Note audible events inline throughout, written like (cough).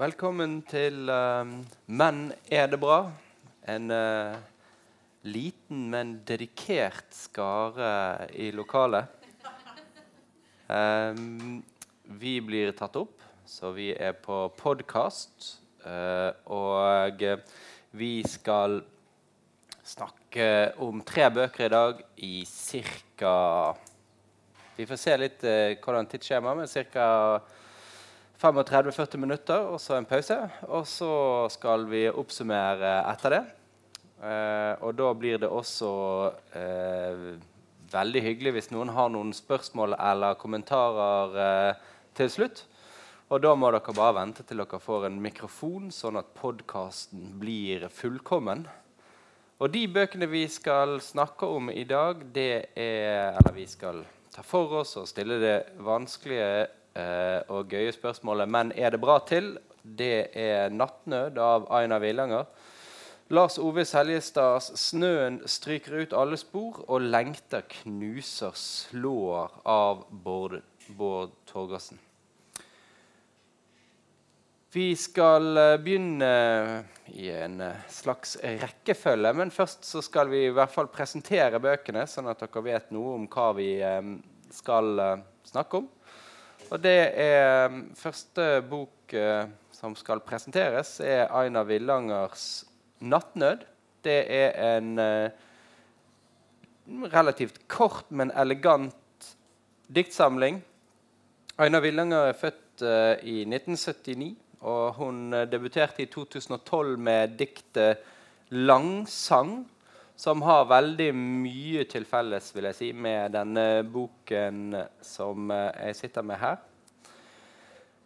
Velkommen til uh, Menn er det bra? En uh, liten, men dedikert skare i lokalet. (laughs) Um, vi blir tatt opp, så vi er på podkast. Uh, og vi skal snakke om tre bøker i dag i ca. Vi får se litt hvordan tidsskjema men ca. 35-40 minutter, og så en pause. Og så skal vi oppsummere etter det. Eh, og da blir det også eh, veldig hyggelig hvis noen har noen spørsmål eller kommentarer eh, til slutt. Og da må dere bare vente til dere får en mikrofon, sånn at podkasten blir fullkommen. Og de bøkene vi skal snakke om i dag, det er Eller vi skal ta for oss og stille det vanskelige og gøye spørsmålet 'Men er det bra til?' Det er 'Nattnød' av Aina Villanger. Lars Ove Seljestads 'Snøen stryker ut alle spor', og 'Lengter knuser slår' av Bård, Bård Torgersen. Vi skal eh, begynne i en eh, slags rekkefølge, men først så skal vi i hvert fall presentere bøkene, sånn at dere vet noe om hva vi eh, skal snakke om. Og det er um, Første bok eh, som skal presenteres, er Aina Villangers 'Nattnød'. Det er en eh, relativt kort, men elegant diktsamling. Aina Villanger er født eh, i 1979, og hun debuterte i 2012 med diktet 'Langsang' som har veldig mye til felles vil jeg si, med denne boken som eh, jeg sitter med her.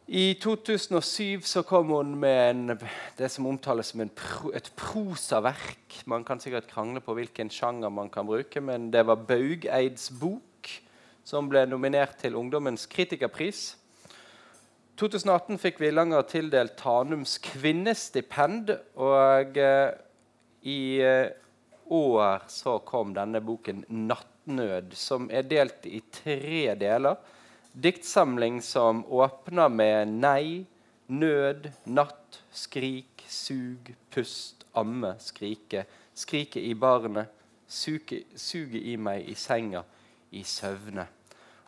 I 2007 så kom hun med en, det som omtales som pro, et prosaverk. Man kan sikkert krangle på hvilken sjanger man kan bruke, men det var Baugeids bok, som ble nominert til Ungdommens kritikerpris. 2018 fikk Villanger tildelt Tanums kvinnestipend. Og eh, i eh, år så kom denne boken 'Nattnød', som er delt i tre deler. Diktsamling som åpner med nei, nød, natt, skrik, sug, pust, amme, skrike. Skrike i barnet, suge, i meg i senga, i søvne.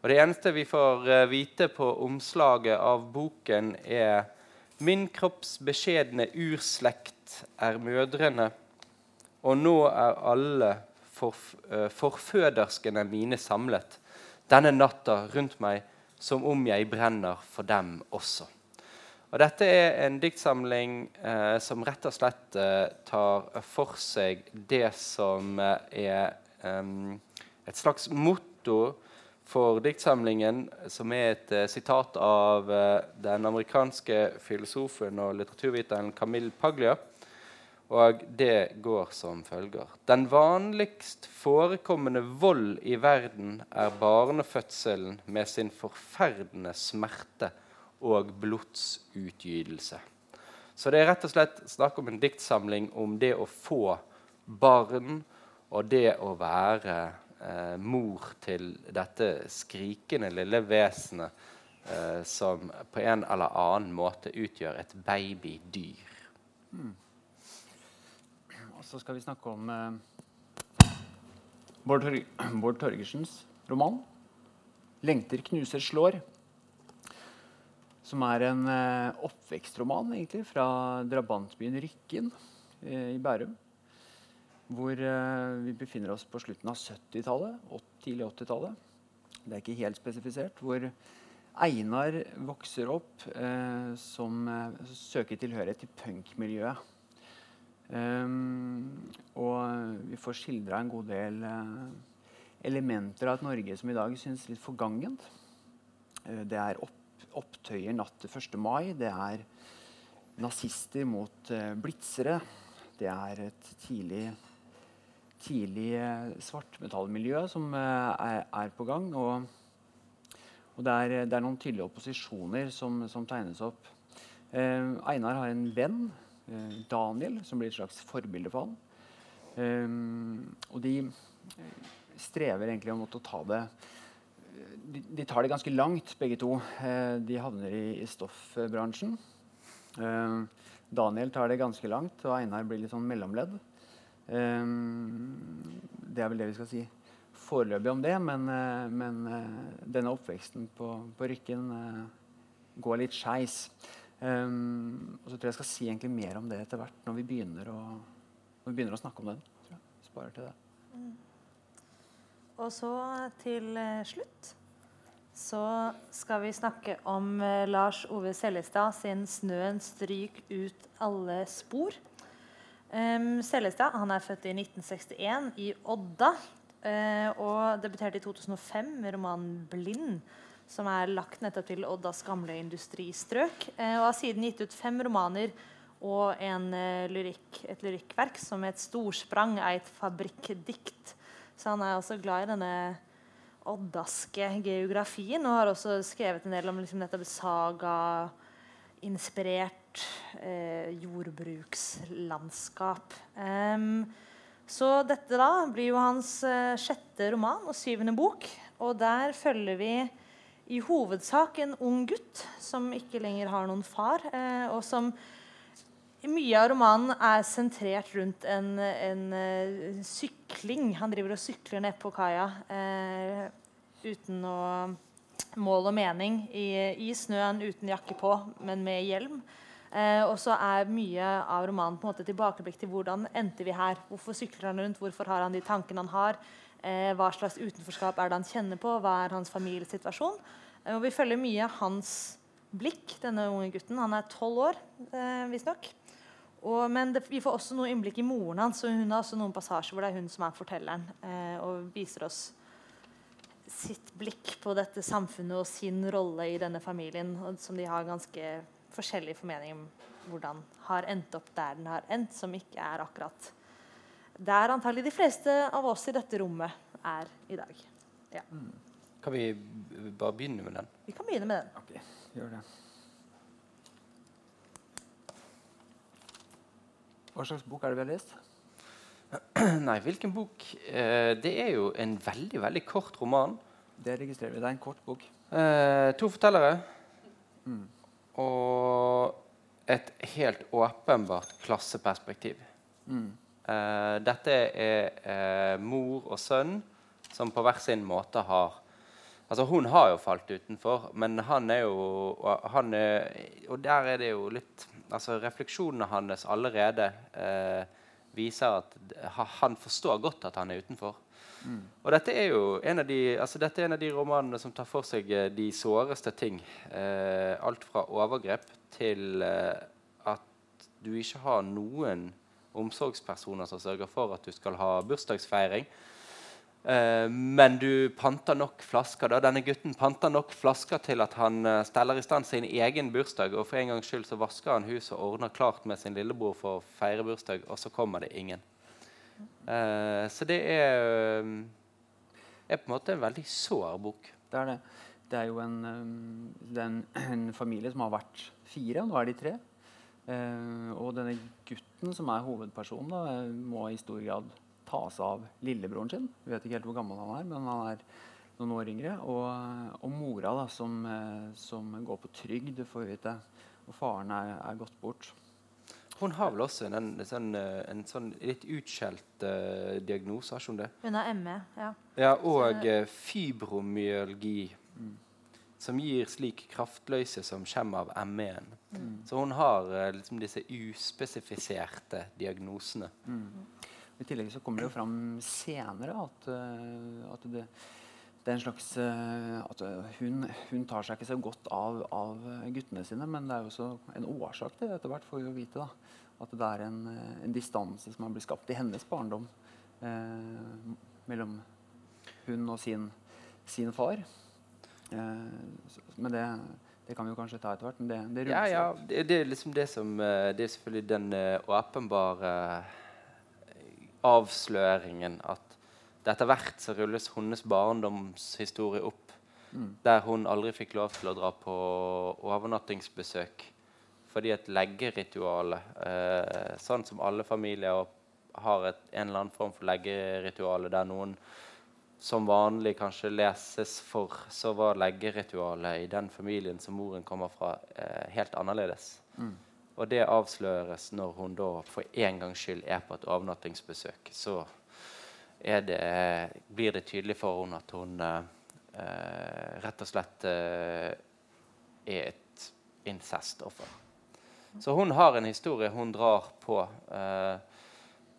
Og Det eneste vi får uh, vite på omslaget av boken, er Min kropps beskjedne urslekt er mødrene og nå er alle forf uh, forføderskene mine samlet denne natta rundt meg som om jeg brenner for dem også. Og Dette er en diktsamling eh, som rett og slett eh, tar for seg det som eh, er et slags motto for diktsamlingen, som er et eh, sitat av eh, den amerikanske filosofen og litteraturviteren Camille Paglia. Og det går som følger. Den vanligst forekommende vold i verden er barnefødselen med sin forferdende smerte og blodsutgytelse. Så det er rett og slett snakk om en diktsamling om det å få barn og det å være eh, mor til dette skrikende lille vesenet eh, som på en eller annen måte utgjør et babydyr. Mm så skal vi snakke om eh, Bård, Torg (clears throat) Bård Torgersens roman 'Lengter knuser slår'. Som er en eh, oppvekstroman egentlig, fra drabantbyen Rykken eh, i Bærum. Hvor eh, vi befinner oss på slutten av 70-tallet, tidlig 80-tallet. Det er ikke helt spesifisert. Hvor Einar vokser opp eh, som eh, søker tilhørighet til punkmiljøet. Um, og vi får skildra en god del uh, elementer av et Norge som i dag synes litt forgangent. Uh, det er opp, opptøyer natt til 1. mai. Det er nazister mot uh, blitzere. Det er et tidlig, tidlig svartmetallmiljø som er, er, på gang. Og, og det, er, det, er, noen tydelige opposisjoner som, som tegnes opp. Einar har en venn Daniel, som blir et slags forbilde for han. Um, og de eh, strever egentlig om å ta det de, de, tar det ganske langt, begge to. De havner i, i stoffbransjen. Eh, Daniel tar det ganske langt, og Einar blir litt sånn mellomledd. Eh, det er vel det vi skal si foreløpig om det, men, eh, men eh, denne oppveksten på, på Rykken eh, går litt skeis. Um, og så tror jeg jeg skal si egentlig mer om det etter hvert når vi begynner å, vi begynner å snakke om den. Sparer til det. Og så til eh, slutt så skal vi snakke om eh, Lars Ove Seljestad sin 'Snøen stryk ut alle spor'. Um, Seljestad han er født i 1961 i Odda eh, og debuterte i 2005 med romanen 'Blind', som er lagt nettopp til Oddas gamle industristrøk. eh, og har siden gitt ut fem romaner og en, eh, lyrikk, et lyrikkverk som het 'Storsprang', et fabrikkdikt. Så han er også glad i denne oddaske geografien, og har også skrevet en del om liksom, nettopp saga-inspirert eh, jordbrukslandskap. Um, så dette da blir jo hans eh, sjette roman og syvende bok. Og der følger vi i hovedsak en ung gutt som ikke lenger har noen far, eh, og som mye av romanen er sentrert rundt en, en eh, sykling. Han driver og sykler ned på kaia eh, uten noe mål og mening i, i snøen uten jakke på, men med hjelm. Eh, og så er mye av romanen på en måte tilbakeblikk til hvordan endte vi her. Hvorfor sykler han rundt? Hvorfor har han de tankene han har? Eh, hva slags utenforskap er det han kjenner på? Hva er hans familiesituasjon? Eh, og vi følger mye hans blikk, denne unge gutten. Han er tolv år, eh, visstnok. Men det, vi får også noe innblikk i moren hans, og hun har også noen passasjer hvor det er hun som er fortelleren, eh, og viser oss sitt blikk på dette samfunnet og sin rolle i denne familien, og som de har ganske forskjellige formeninger om hvordan har endt opp der den har endt, som ikke er akkurat der antagelig de fleste av oss i dette rommet er i dag. Ja. Kan vi bare begynne med den? Vi kan begynne med den. Ok, gjør det. Hva slags bok er det vi har lest? (clears throat) Nei, hvilken bok? Eh, det er jo en veldig, veldig kort roman. Det registrerer vi. Det er en kort bok. Eh, to fortellere. Mm. Og et helt åpenbart klasseperspektiv. Eh, dette er eh, mor og sønn som på hver sin måte har Altså, hun har jo falt utenfor, men han er jo han er, og der er det jo litt Altså, refleksjonene hans allerede eh, viser at han forstår godt at han er utenfor. Og dette er jo en av de, altså dette er en av de romanene som tar for seg de såreste ting. Eh, alt fra overgrep til at du ikke har noen omsorgspersoner som sørger for at du skal ha bursdagsfeiring. Eh, men du panter nok flasker. da. Denne gutten panter nok flasker til at han eh, steller i stand sin egen bursdag. Og for en gangs skyld så vasker han huset og ordner klart med sin lillebror for å feire bursdag, og så kommer det ingen. Eh, så det er, er på en måte en veldig sår bok. Det er det. Det er jo en, den, (clears throat) en, familie som har vært fire, og nå er de tre. Og denne gutten som er hovedpersonen, da, må i stor grad ta seg av lillebroren sin. Vi vet ikke helt hvor gammel han er, men han er noen år yngre. Og, og mora, da, som, eh, som går på trygd, får vi vite. Og faren er, er gått bort. Hun har vel også en, en, sånn, eh, en sånn litt utskjelt uh, diagnose, har hun det? Hun har ME. ja. Ja, og uh, fibromyalgi, som gir slik kraftløse som kommer av ME-en. Så hun har eh, liksom disse uspesifiserte diagnosene. I tillegg så kommer det jo fram senere at, eh, at det, det er en slags eh, At hun, hun tar seg ikke så godt av, av guttene sine, men det er jo også en årsak til det etter hvert, får vi jo vite. da, At det er en, en distanse som har blitt skapt i hennes barndom eh, mellom hun og sin, sin far. Eh, men det, det kan vi jo kanskje ta etter hvert. Men det, det Ja, ja, det, det er liksom det som eh, Det er selvfølgelig den eh, åpenbare avsløringen at etter hvert så rulles hennes barndomshistorie opp. Der hun aldri fikk lov til å dra på overnattingsbesøk fordi et leggeritualet, eh, Sånn som alle familier har et, en eller annen form for leggeritualet der noen som vanlig kanskje leses for, så var leggeritualet i den familien som moren kommer fra, eh, helt annerledes. Og det avsløres når hun da for en gangs skyld er på et overnattingsbesøk. Så det, blir det tydelig for henne at hun eh, rett og slett eh, er et incestoffer. Så hun har en historie hun drar på. Eh,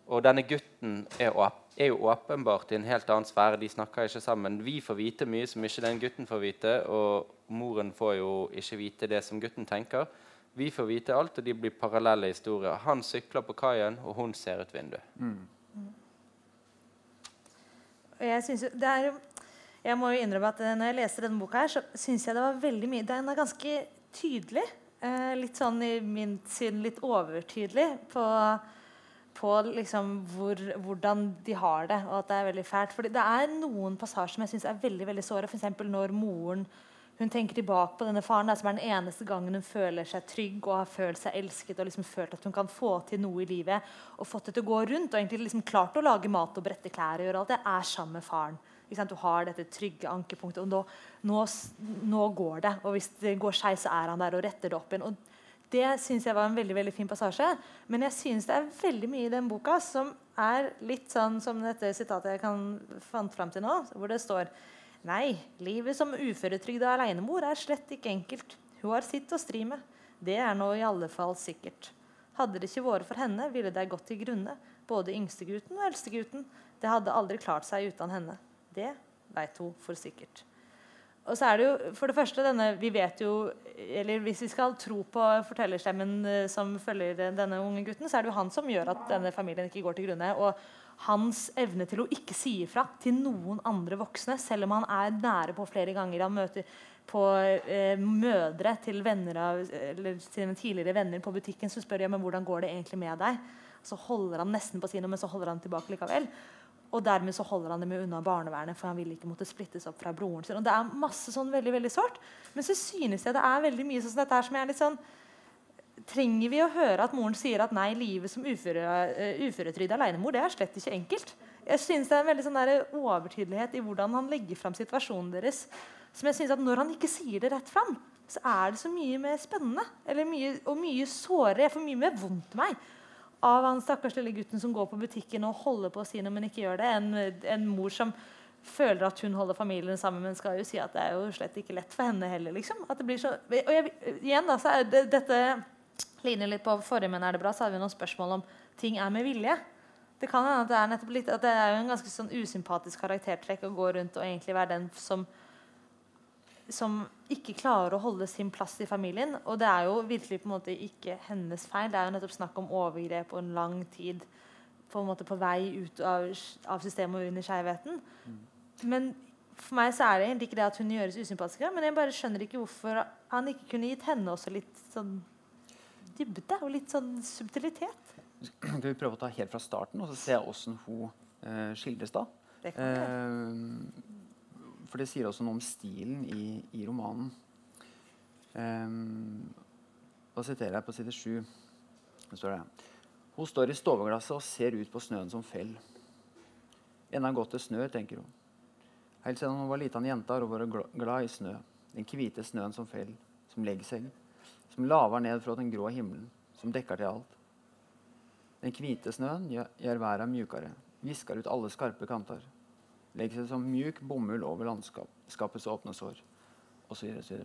og denne gutten er, er, jo åpenbart i en helt annen sfære. De snakker ikke sammen. Vi får vite mye som ikke den gutten får vite, og moren får jo ikke vite det som gutten tenker. Vi får vite alt, og de blir parallelle historier. Han sykler på kaien, og hun ser ut vinduet. Mm. Jeg, synes, er, jeg må jo innrømme at når jeg leser denne boka, her, så syns jeg det var veldig mye Den er ganske tydelig. Eh, litt sånn i min syn litt overtydelig på, på liksom hvor, hvordan de har det, og at det er veldig fælt. Fordi det er noen passasjer som jeg syns er veldig veldig såre. F.eks. når moren hun tenker tilbake på denne faren der, som er den eneste gangen hun føler seg trygg og har følt seg elsket og liksom følt at hun kan få til noe i livet. Og fått det til å gå rundt og egentlig liksom klart å lage mat og brette klær. og gjøre alt det, er sammen med faren. Du har dette trygge ankepunktet. og nå, nå, nå, går det. Og hvis det går skeis, så er han der og retter det opp igjen. og det syns jeg var en veldig veldig fin passasje. Men jeg syns det er veldig mye i den boka som er litt sånn som dette sitatet jeg kan fant fram til nå, hvor det står Nei, livet som uføretrygda alenemor er slett ikke enkelt. Hun har sitt å stri med. Det er nå i alle fall sikkert. Hadde det ikke vært for henne, ville det gått til grunne, både yngstegutten og eldstegutten. Det hadde aldri klart seg uten henne. Det veit hun for sikkert. Og så er det jo, for det første denne, vi vet jo, eller Hvis vi skal tro på fortellerstemmen eh, som følger denne unge gutten, så er det jo han som gjør at denne familien ikke går til grunne. Og hans evne til å ikke si ifra til noen andre voksne, selv om han er nære på flere ganger. Han møter på eh, mødre til venner av, eller sine tidligere venner på butikken så spør ja, men hvordan går det egentlig med deg. Så holder han nesten på sine, men så holder han tilbake likevel. Og dermed så holder han dem unna barnevernet, for han vil ikke måtte splittes opp fra broren sin. Og det er masse sånn veldig veldig sårt. Men så synes jeg det er veldig mye sånn dette her som er litt sånn trenger vi å høre at moren sier at nei, livet som uføre, uh, uføretrygd alenemor det er slett ikke enkelt. Jeg synes Det er en veldig sånn overtydelighet i hvordan han legger fram situasjonen deres. som jeg synes at Når han ikke sier det rett fram, så er det så mye mer spennende mye, og mye sårere. Jeg får mye mer vondt meg av han stakkars lille gutten som går på butikken og holder på å si noe, men ikke gjør det, enn en mor som føler at hun holder familien sammen, men skal jo si at det er jo slett ikke lett for henne heller. liksom. At det blir så, og jeg, igjen da, så er det, dette ligner litt på forrige Men er det bra, så hadde vi noen spørsmål om ting er med vilje. Det kan hende at det er nettopp litt, at det er jo en ganske sånn usympatisk karaktertrekk å gå rundt og egentlig være den som som ikke klarer å holde sin plass i familien. Og det er jo virkelig på en måte ikke hennes feil. Det er jo nettopp snakk om overgrep og en lang tid på, en måte på vei ut av, av systemet og under skjevheten. Mm. Men for meg så er det egentlig ikke det at hun gjøres usympatisk, men jeg bare skjønner ikke hvorfor han ikke kunne gitt henne også litt sånn dybde og litt sånn subtilitet. Skal vi prøve å ta helt fra starten og så se åssen hun eh, skildres da? Det kan eh, for det sier også noe om stilen i, i romanen. Um, da siterer jeg på side 7. står det Hun står i stoveglasset og ser ut på snøen som fell. Enda godt det snør, tenker hun. Helt siden hun var liten jente, har hun vært glad i snø. Den hvite snøen som fell, som legger seg som laver ned fra den grå himmelen, som dekker til alt. Den hvite snøen gjør verden mjukere, visker ut alle skarpe kanter. Legger seg som mjuk bomull over landskapets åpne sår, osv. Så,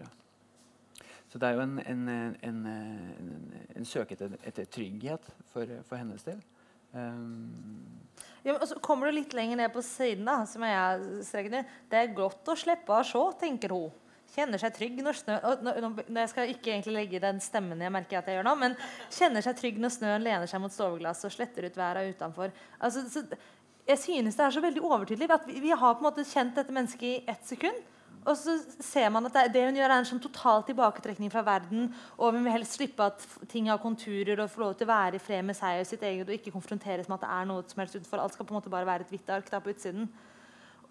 så det er jo en, en, en, en søk etter, etter, trygghet for, for, hennes del. Um, ja, og så kommer du litt lenger ned på siden, da, som jeg streker Det er godt å slippe å se, tenker hun kjenner seg trygg når snø Jeg skal ikke egentlig legge den stemmen jeg merker at jeg gjør nå, men kjenner seg trygg når snøen lener seg mot stoveglasset og sletter ut været utenfor. Altså, så, jeg synes det er så veldig overtydelig at vi, vi, har på en måte kjent dette mennesket i ett sekund. Og så ser man at det, det hun gjør, er en sånn total tilbaketrekning fra verden. Og vi vil helst slippe at ting har konturer og få lov til å være i fred med seg og sitt eget. Og ikke konfronteres med at det er noe som helst utenfor. Alt skal på en måte bare være et hvitt ark da på utsiden.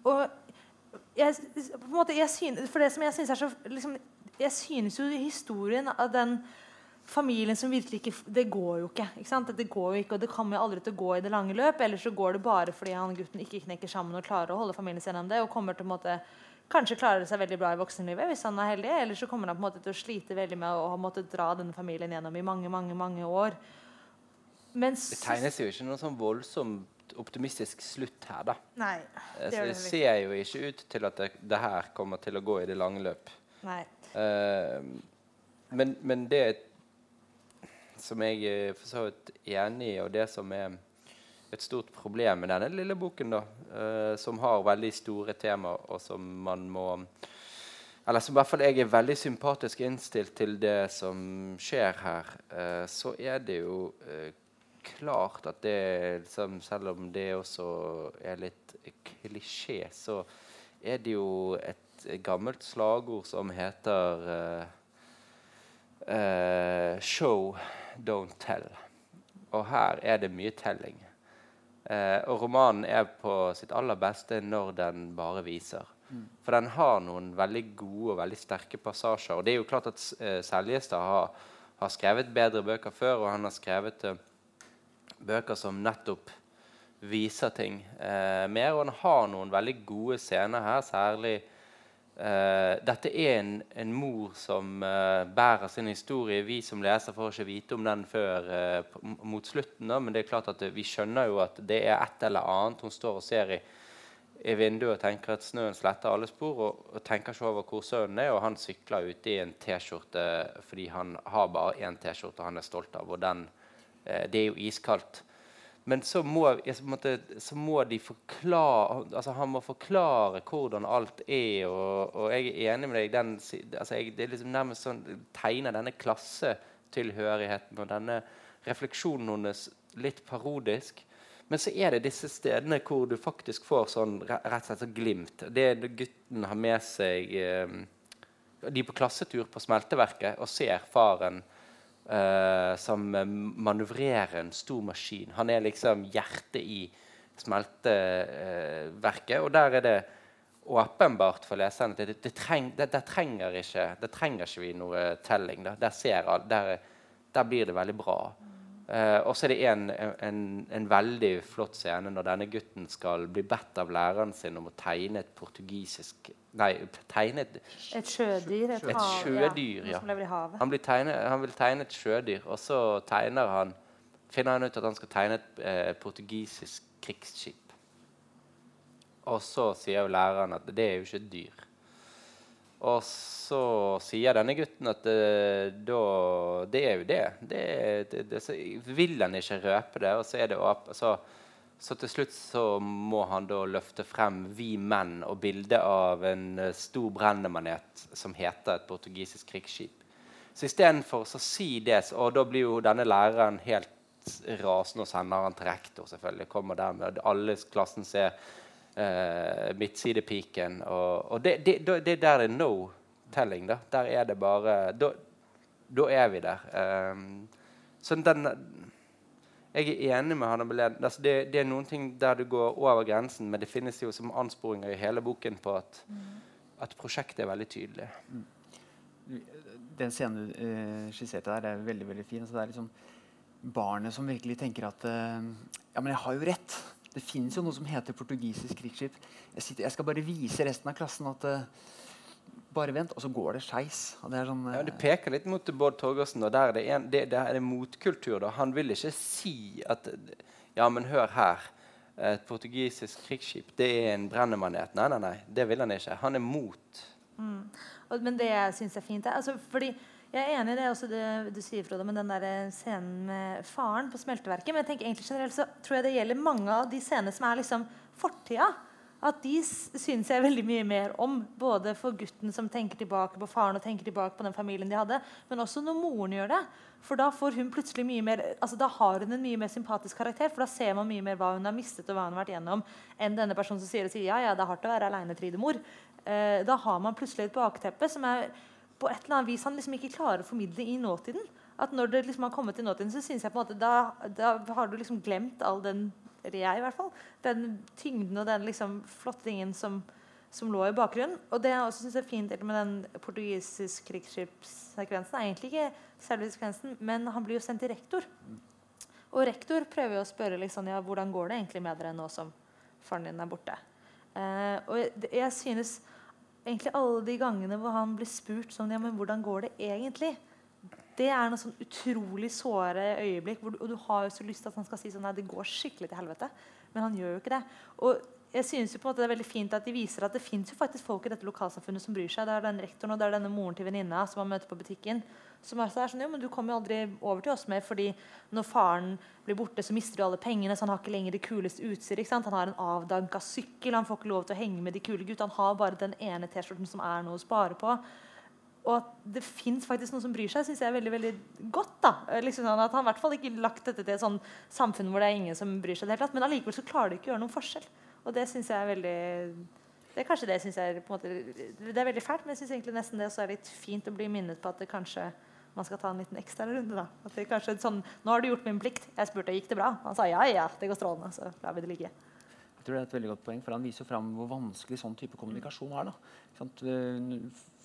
Og jeg, måte, jeg synes, for det som jeg synes er så liksom, Jeg synes jo historien av den familien som virkelig ikke Det går jo ikke. ikke det går jo ikke, og det kommer jo aldri til å gå i det lange løp. Eller så går det bare fordi han gutten ikke knekker sammen og klarer å holde familien sin gjennom det. og kommer til å måte, kanskje klarer det seg veldig bra i voksenlivet hvis han er heldig. Eller så kommer han på en måte til å slite veldig med å ha måttet dra denne familien gjennom i mange mange, mange år. Mens, Det tegnes jo ikke noe sånn voldsomt optimistisk slutt her, da. Nei, Eh, det Så gjør det det ser jo ikke ut til at det, det her kommer til å gå i det lange løp. Nei. Uh, men, men det som jeg er for så vidt enig i, og det som er et stort problem med denne lille boken, da, eh, som har veldig store temaer, og som man må Eller som i hvert fall jeg er veldig sympatisk innstilt til det som skjer her, eh, så er det jo eh, klart at det liksom, Selv om det også er litt klisjé, så er det jo et gammelt slagord som heter Uh, eh, Show, don't tell. Og her er det mye telling. Eh, og romanen er på sitt aller beste når den bare viser. For den har noen veldig gode og veldig sterke passasjer. Og det er jo klart at eh, Seljestad har, har skrevet bedre bøker før, og han har skrevet eh, bøker som nettopp viser ting eh, mer. Og han har noen veldig gode scener her, særlig eh, Dette er en, en mor som uh, bærer sin historie. Vi som leser får ikke vite om den før uh, mot slutten, da, men det er klart at vi skjønner jo at det er et eller annet hun står og ser i, i vinduet og tenker at snøen sletter alle spor, og, og tenker ikke over hvor sønnen er, og han sykler ute i en T-skjorte fordi han har bare én T-skjorte han er stolt av, og den, det er jo iskaldt. Men så må, måte, så må de forklare altså Han må forklare hvordan alt er, og, og jeg er enig med deg. Den, altså jeg, det er liksom nærmest sånn tegner denne klassetilhørigheten og denne refleksjonen hennes litt parodisk. Men så er det disse stedene hvor du faktisk får sånn rett og slett sånn glimt. Det er når gutten har med seg eh, De er på klassetur på smelteverket og ser faren eh, som manøvrerer en stor maskin. Han er liksom hjertet i smelteverket. og der er det åpenbart for leseren at det, det, treng, det, det trenger ikke, trenger ikke vi noe telling. Der, ser, der, der blir det veldig bra. Eh, og så er det en, en, en veldig flott scene når denne gutten skal bli bedt av læreren sin om å tegne et portugisisk Nei, tegne et Et sjødyr. Et, Et hav- sjødyr, ja. Havet. han, blir tegne, han vil tegne et sjødyr, og så han, finner han ut at han skal tegne et eh, portugisisk krigsskip. Og så sier jo læreren at det er jo ikke et dyr. Og så sier denne gutten at det, da, det er jo det. det, det, så vil han ikke røpe det, og så det så, så til slutt så må han da løfte frem 'Vi menn' og bilde av en eh, stor brennemanet som heter et portugisisk krigsskip. Så istedenfor å si det, og da blir jo denne læreren helt rasende og sender han til rektor, selvfølgelig. Kommer der med alle klassen ser eh, midtsidepiken. Og, og det, det, det er der er no telling. Da. Der er det bare Da, da er vi der. Um, så den Jeg er enig med Hanne Belén. Altså det, det er noen ting der du går over grensen, men det finnes jo som ansporinger i hele boken på at, at prosjektet er veldig tydelig. Den scenen du uh, skisserte der, er veldig veldig fin. Så det er liksom barnet som virkelig tenker at uh, Ja, men jeg har jo rett. Det fins jo noe som heter portugisisk krigsskip. Jeg, sitter, jeg skal bare vise resten av klassen at uh, Bare vent. Og så går det skeis. Det sånn Ja, eh, det peker litt mot Bård Torgersen. Og der er det, en, det, det er motkultur. Da. Han vil ikke si at Ja, men hør her. Et portugisisk krigsskip det er en brennemanet. Nei, nei, nei. Det vil han ikke. Han er mot. Og, men det jeg er fint altså, fordi Jeg er enig i det også det du sier, Frode, med den der eh, scenen med faren på smelteverket. Men jeg tenker egentlig generelt så tror jeg det gjelder mange av de scenene som er liksom fortida. At de syns jeg veldig mye mer om. Både for gutten som tenker tilbake på faren og tenker tilbake på den familien de hadde, men også når moren gjør det. For da får hun plutselig mye mer altså Da har hun en mye mer sympatisk karakter. For da ser man mye mer hva hun har mistet og hva hun har vært gjennom, enn denne personen som sier, og sier ja, ja, det er hardt å være alenetryddemor. Eh, da har man plutselig et bakteppe som er på et eller annet vis han liksom ikke klarer å formidle i nåtiden. At når det liksom har kommet til nåtiden, så synes jeg på en måte da, da har du liksom glemt all den eller jeg i hvert fall, den tyngden og den liksom flottingen som, som lå i bakgrunnen. Og det jeg også synes er fint med den portugisiske krigsskipssekvensen, er egentlig ikke selve sekvensen, men han blir jo sendt til rektor. Og rektor prøver jo å spørre liksom, ja, hvordan går det egentlig med dere nå som faren din er borte. Eh, og jeg, jeg synes egentlig alle de gangene hvor han blir spurt sånn Ja, men hvordan går det egentlig? Det er noe sånn utrolig såre øyeblikk. Hvor, og du har jo så lyst til at han skal si sånn Nei, det går skikkelig til helvete. Men han gjør jo ikke det. Og jeg synes jo på en måte Det er veldig fint at de viser at det fins folk i dette lokalsamfunnet som bryr seg. Det er den rektoren og det er denne moren til venninna som han møter på butikken. Som er sånn, jo, men Du kommer jo aldri over til oss mer, fordi når faren blir borte, så mister du alle pengene. så Han har ikke lenger det kuleste utstyret. Han har en avdanka sykkel, han får ikke lov til å henge med de kule gutta. Han har bare den ene T-skjorten som er noe å spare på. Og at det fins faktisk noen som bryr seg, syns jeg er veldig veldig godt. da. Liksom sånn at Han i hvert fall ikke lagt dette til et sånn samfunn hvor det er ingen som bryr seg. det hele tatt, Men allikevel så klarer de ikke å gjøre noen forskjell. Og det syns jeg er veldig det er kanskje det jeg synes er på en måte, det er veldig fælt, men jeg syns egentlig nesten det også er litt fint å bli minnet på at det kanskje man skal ta en liten ekstra runde. da. At det kanskje sånn, 'Nå har du gjort min plikt.' Jeg spurte gikk det bra. Han sa ja, ja, det går strålende. Så lar vi det ligge. Jeg tror det er et veldig godt poeng, for Han viser fram hvor vanskelig sånn type kommunikasjon er. da.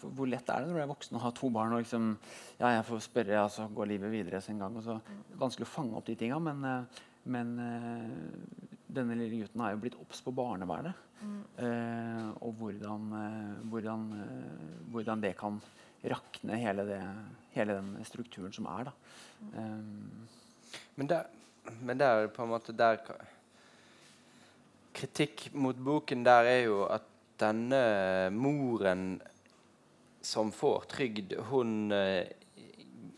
Hvor lett er det når du er voksen og har to barn og liksom, ja, jeg får spørre, så går livet videre sin gang. og så Vanskelig å fange opp de tinga, men, eh, men eh, denne lille gutten har jo blitt obs på barnevernet. Mm. Eh, og hvordan, eh, hvordan, eh, hvordan, det kan rakne hele, det, hele, den strukturen som er. Da. Um. Men, der, men der på en måte der Kritikk mot boken der er jo at denne moren som får trygd, hun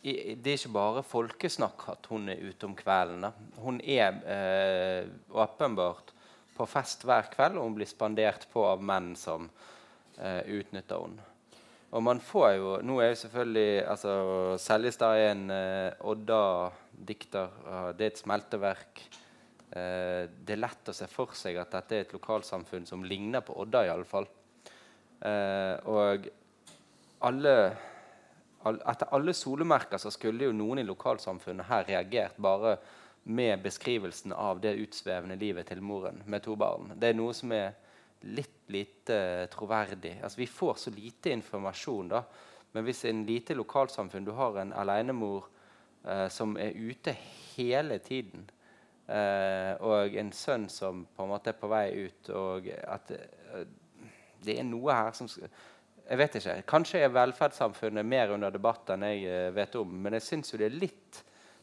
det er ikke bare folkesnakk at hun er ute om kvelden. Hun er eh, åpenbart på fest hver kveld, og hun blir spandert på av menn som eh, utnytter henne. Og man får jo Nå er jo selvfølgelig altså, Seljestad er en eh, Odda-dikter. det er et smelteverk. Eh, det er lett å se for seg at dette er et lokalsamfunn som ligner på Odda, iallfall. Eh, og alle etter alle solemerker så skulle jo noen i lokalsamfunnet her reagert bare med beskrivelsen av det utsvevende livet til moren med to barn. Det er noe som er litt lite troverdig. Altså, vi får så lite informasjon, da. Men hvis en lite lokalsamfunn Du har en alenemor eh, som er ute hele tiden, eh, og en sønn som på en måte er på vei ut, og at eh, det er noe her som jeg vet ikke. Kanskje er velferdssamfunnet mer under debatt enn jeg uh, vet om. Men jeg syns det er litt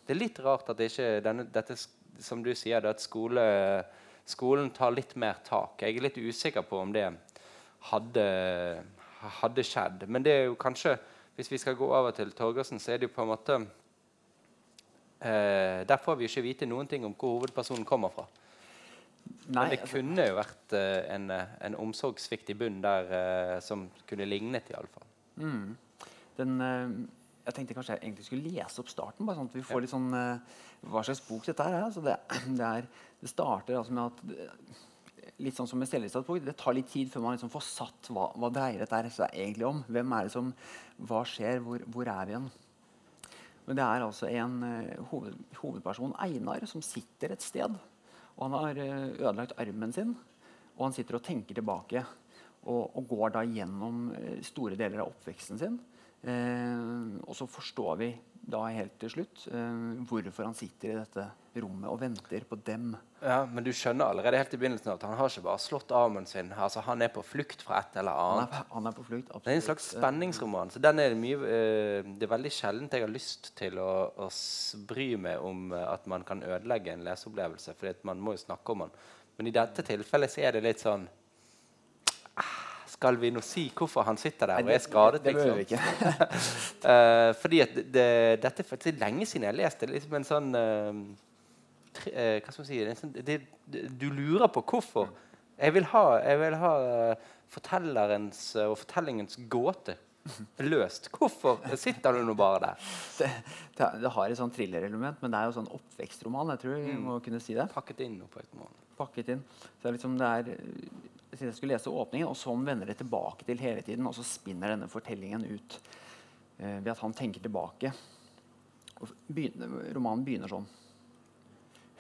det er litt rart at ikke denne, dette som du sier, at skole, skolen tar litt mer tak. Jeg er litt usikker på om det hadde, hadde skjedd. Men det er jo kanskje, hvis vi skal gå over til Torgersen, så er det jo på en måte eh, Der får vi ikke vite noen ting om hvor hovedpersonen kommer fra. Nei, det altså- kunne jo vært uh, en, eh, en omsorgssvikt i bunnen der uh, som kunne lignet, iallfall. Mm. Den, uh, jeg tenkte kanskje jeg egentlig skulle lese opp starten, bare sånn at vi får litt sånn uh, hva slags bok dette er. Altså det, (clears throat) det, er, det starter altså med at Litt sånn som med Seljestads Det tar litt tid før man liksom får satt hva, hva dreier dette seg egentlig om. Hvem er det som, Hva skjer? Hvor, hvor er vi igjen? Men det er altså en hoved, hovedperson, Einar, som sitter et sted og han har uh, ødelagt armen sin, og han sitter og tenker tilbake. Og, og går da gjennom eh, store deler av oppveksten sin. Eh, og så forstår vi da helt til slutt eh, hvorfor han sitter i dette rommet og venter på dem. Ja, Men du skjønner allerede helt i begynnelsen at han har ikke bare slått armen sin. Altså, Han er på flukt fra et eller annet. Han er, han er på flukt, absolutt. Det er en slags spenningsroman. så den er det, mye, eh, det er veldig sjeldent jeg har lyst til å, å bry meg om at man kan ødelegge en leseopplevelse. For man må jo snakke om den. Men i dette tilfellet så er det litt sånn skal vi nå si hvorfor han sitter der og er skadet? Det, det, det liksom? uh, (laughs) fordi at det, dette er faktisk lenge siden jeg leste liksom en sånn uh, tre, uh, Hva skal man si sånn, Du lurer på hvorfor. Jeg vil ha, jeg vil ha fortellerens og fortellingens gåte løst. Hvorfor sitter du nå bare der? (laughs) Det, det, det har et sånn thrillerelement, men det er jo sånn oppvekstroman. jeg tror vi mm. må kunne si det. Pakket inn på et måned. Pakket inn. Så det er liksom, det er jeg skulle lese åpningen, og sånn vender det tilbake til hele tiden. Og så spinner denne fortellingen ut eh, ved at han tenker tilbake. Begynner, romanen begynner sånn.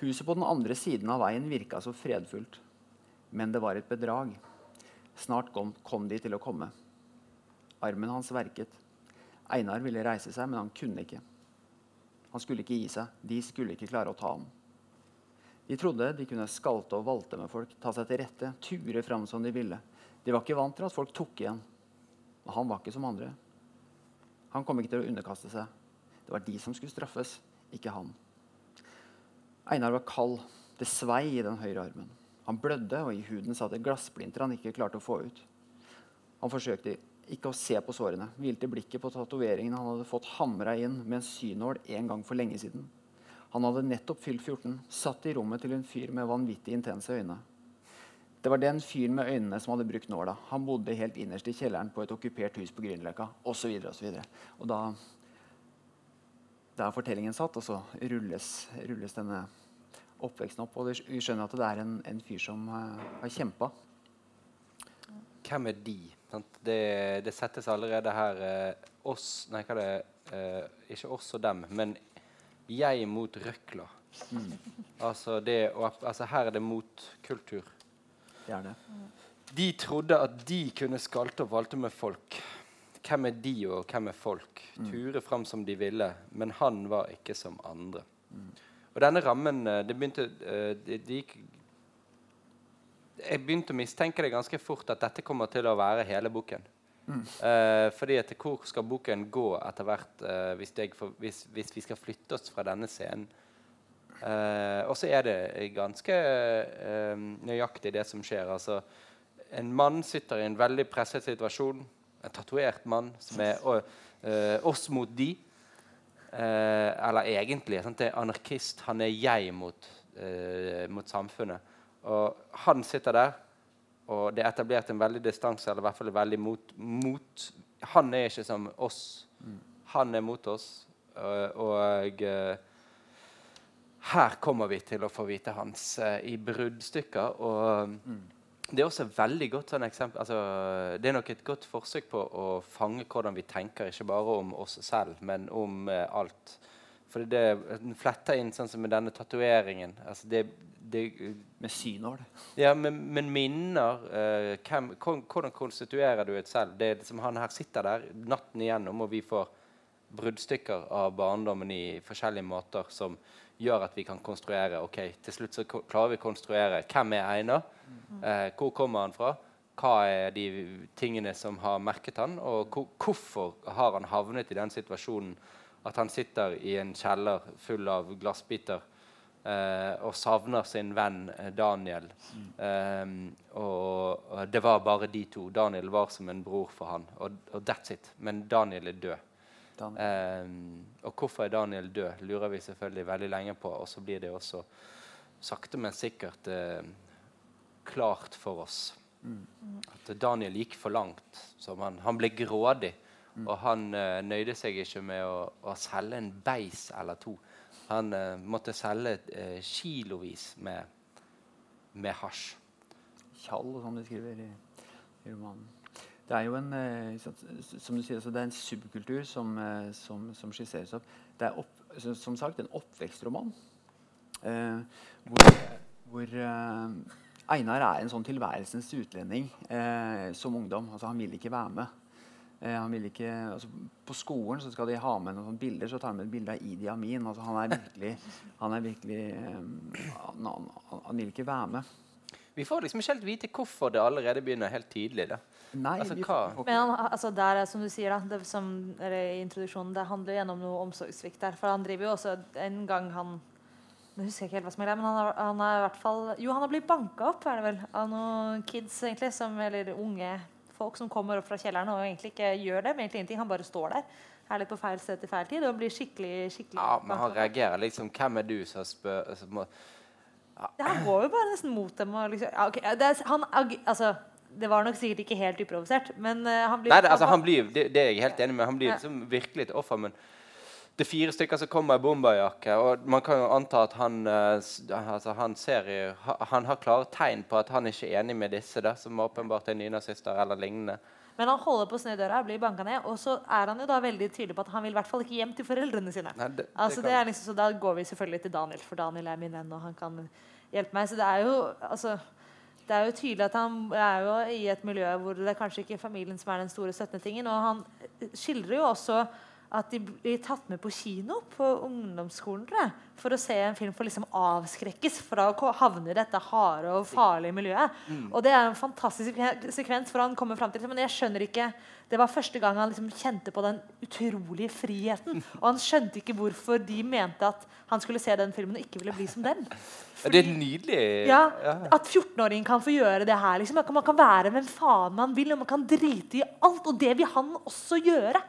Huset på den andre siden av veien virka så fredfullt, men det var et bedrag. Snart kom, kom de til å komme. Armen hans verket. Einar ville reise seg, men han kunne ikke. Han skulle ikke gi seg. De skulle ikke klare å ta ham. De trodde de kunne skalte og valte med folk, ta seg til rette, ture fram som de ville. De var ikke vant til at folk tok igjen. Og han var ikke som andre. Han kom ikke til å underkaste seg. Det var de som skulle straffes, ikke han. Einar var kald. Det svei i den høyre armen. Han blødde, og i huden satt det glassblinter han ikke klarte å få ut. Han forsøkte ikke å se på sårene, hvilte blikket på tatoveringen han hadde fått hamra inn med en synål en gang for lenge siden. Han hadde nettopp fylt 14, satt i rommet til en fyr med vanvittig intense øyne. Det var den fyren med øynene som hadde brukt nåla. Han bodde helt innerst i kjelleren på et okkupert hus på Grünerløkka osv. Da, da er fortellingen satt, og så rulles, rulles denne oppveksten opp. Og vi skjønner at det er en, en fyr som uh, har kjempa. Hvem er de? Det, det, settes allerede her eh, oss Nei, hva er det eh, Ikke oss og dem, men jeg mot røkla. Mm. Altså, det, altså her er det motkultur. Det er det. De trodde at de kunne skalte og valte med folk. Hvem er de, og hvem er folk? Mm. Ture fram som de ville, men han var ikke som andre. Mm. Og denne rammen eh, det begynte, eh, det, det gikk, Jeg begynte å mistenke det ganske fort at dette kommer til å være hele boken. Uh, fordi etter Hvor skal boken gå etter hvert uh, hvis, får, hvis, hvis, vi skal flytte oss fra denne scenen? Uh, og så er det ganske nøyaktig det som skjer. Altså, en mann sitter i en veldig presset situasjon. En tatovert mann som er oss mot de. Eller egentlig sant? det er anarkist. Han er jeg mot, mot, samfunnet. Og han sitter der, og det er etablert en veldig distanse, eller i hvert fall veldig mot, mot, Han er ikke som oss. Han er mot oss. Og, og eh, her kommer vi til å få vite hans eh, i bruddstykker. Og mm. Det er også veldig godt sånn eksempel altså, Det er nok et godt forsøk på å fange hvordan vi tenker, ikke bare om oss selv, men om alt. For det fletter inn sånn som med denne tatoveringen. Altså det, det, med synål? Ja, men, men minner uh, hvem, Hvordan konstituerer du et selv? Det er liksom Han her sitter der natten igjennom, og vi får bruddstykker av barndommen i forskjellige måter som gjør at vi kan konstruere ok, Til slutt så klarer vi å konstruere hvem er Einar, uh, hvor kommer han fra, hva er de tingene som har merket han, og hvorfor har han havnet i den situasjonen at han sitter i en kjeller full av glassbiter eh, og savner sin venn Daniel. Daniel. Eh, og, og, det var bare de to. Daniel var som en bror for han, og, og that's it. Men Daniel er død. Eh, og hvorfor er Daniel død, lurer vi selvfølgelig veldig lenge på. Og så blir det også sakte, men sikkert uh, klart for oss mm. at Daniel gikk for langt. Han, han, ble grådig. Mm. Og han uh, nøyde seg ikke med å, å, selge en beis eller to. Han uh, måtte selge kilovis med, med hasj. Tjall, som de skriver i, i romanen. Det er jo en, som du sier, det er en subkultur som, som, som skisseres opp. Det er opp, som sagt en oppvekstroman. Eh, hvor, hvor Einar er en sånn tilværelsens utlending eh, som ungdom. Altså, han vil ikke være med. Eh, han vil ikke, altså, på skolen så skal de ha med noen bilder, så tar han med et bilde av Idi Amin. Altså, han er virkelig, han, er virkelig han, han, han, vil ikke være med. Vi får liksom ikke helt vite hvorfor det allerede begynner helt tidlig. da. Nei, altså, Men han, altså, der, som du sier, da, det, som, i introduksjonen, det handler gjennom noe omsorgssvikt der. For han driver jo også en gang han Nå husker jeg ikke helt hva som er greia, men han har, han har, i hvert fall Jo, han har blitt banka opp er det vel, av noen kids, egentlig, som, eller unge folk som kommer opp fra kjelleren og egentlig ikke gjør det. Men egentlig ingenting, Han bare står der. Er litt på feil sted til feil tid og blir skikkelig skikkelig Ja, men han reagerer liksom Hvem er du som spør som må, ja. Han går jo bare nesten mot dem. Og liksom, ja, okay. det, er, han, altså, det var nok sikkert ikke helt uprovosert, men uh, han blir Nei, det, altså, han blir, det, det, er jeg helt enig med. Han blir liksom virkelig et offer. Men det er fire stykker som kommer i bomberjakke, og man kan jo anta at han, uh, altså, han, ser, han har klare tegn på at han ikke er enig med disse, da, som åpenbart er nynazister eller lignende. Men han holder på å snu døra, blir banka ned, og så er han jo da veldig tydelig på at han vil i hvert fall ikke hjem til foreldrene sine. Nei, det, altså, det liksom, så da går vi selvfølgelig til Daniel, for Daniel er min venn, og han kan hjelpe meg. Så det er jo altså det er jo tydelig at han er jo i et miljø hvor det er kanskje ikke familien som er den store støttende tingen. Og han skildrer jo også at de blir tatt med på kino på ungdomsskolen tror jeg, for å se en film for liksom avskrekkes fra å havne i dette harde og farlige miljøet. Og det er en fantastisk sekvens, for han kommer frem til Men jeg skjønner ikke Det var første gang han liksom kjente på den utrolige friheten. (laughs) Og han skjønte ikke hvorfor de mente at han skulle se den filmen og ikke ville bli som dem. (laughs) Fordi, det er nydelig. Ja, At 14-åringen kan få gjøre det her. Liksom. Man kan være hvem faen man vil, og man kan drite i alt. Og det vil han også gjøre.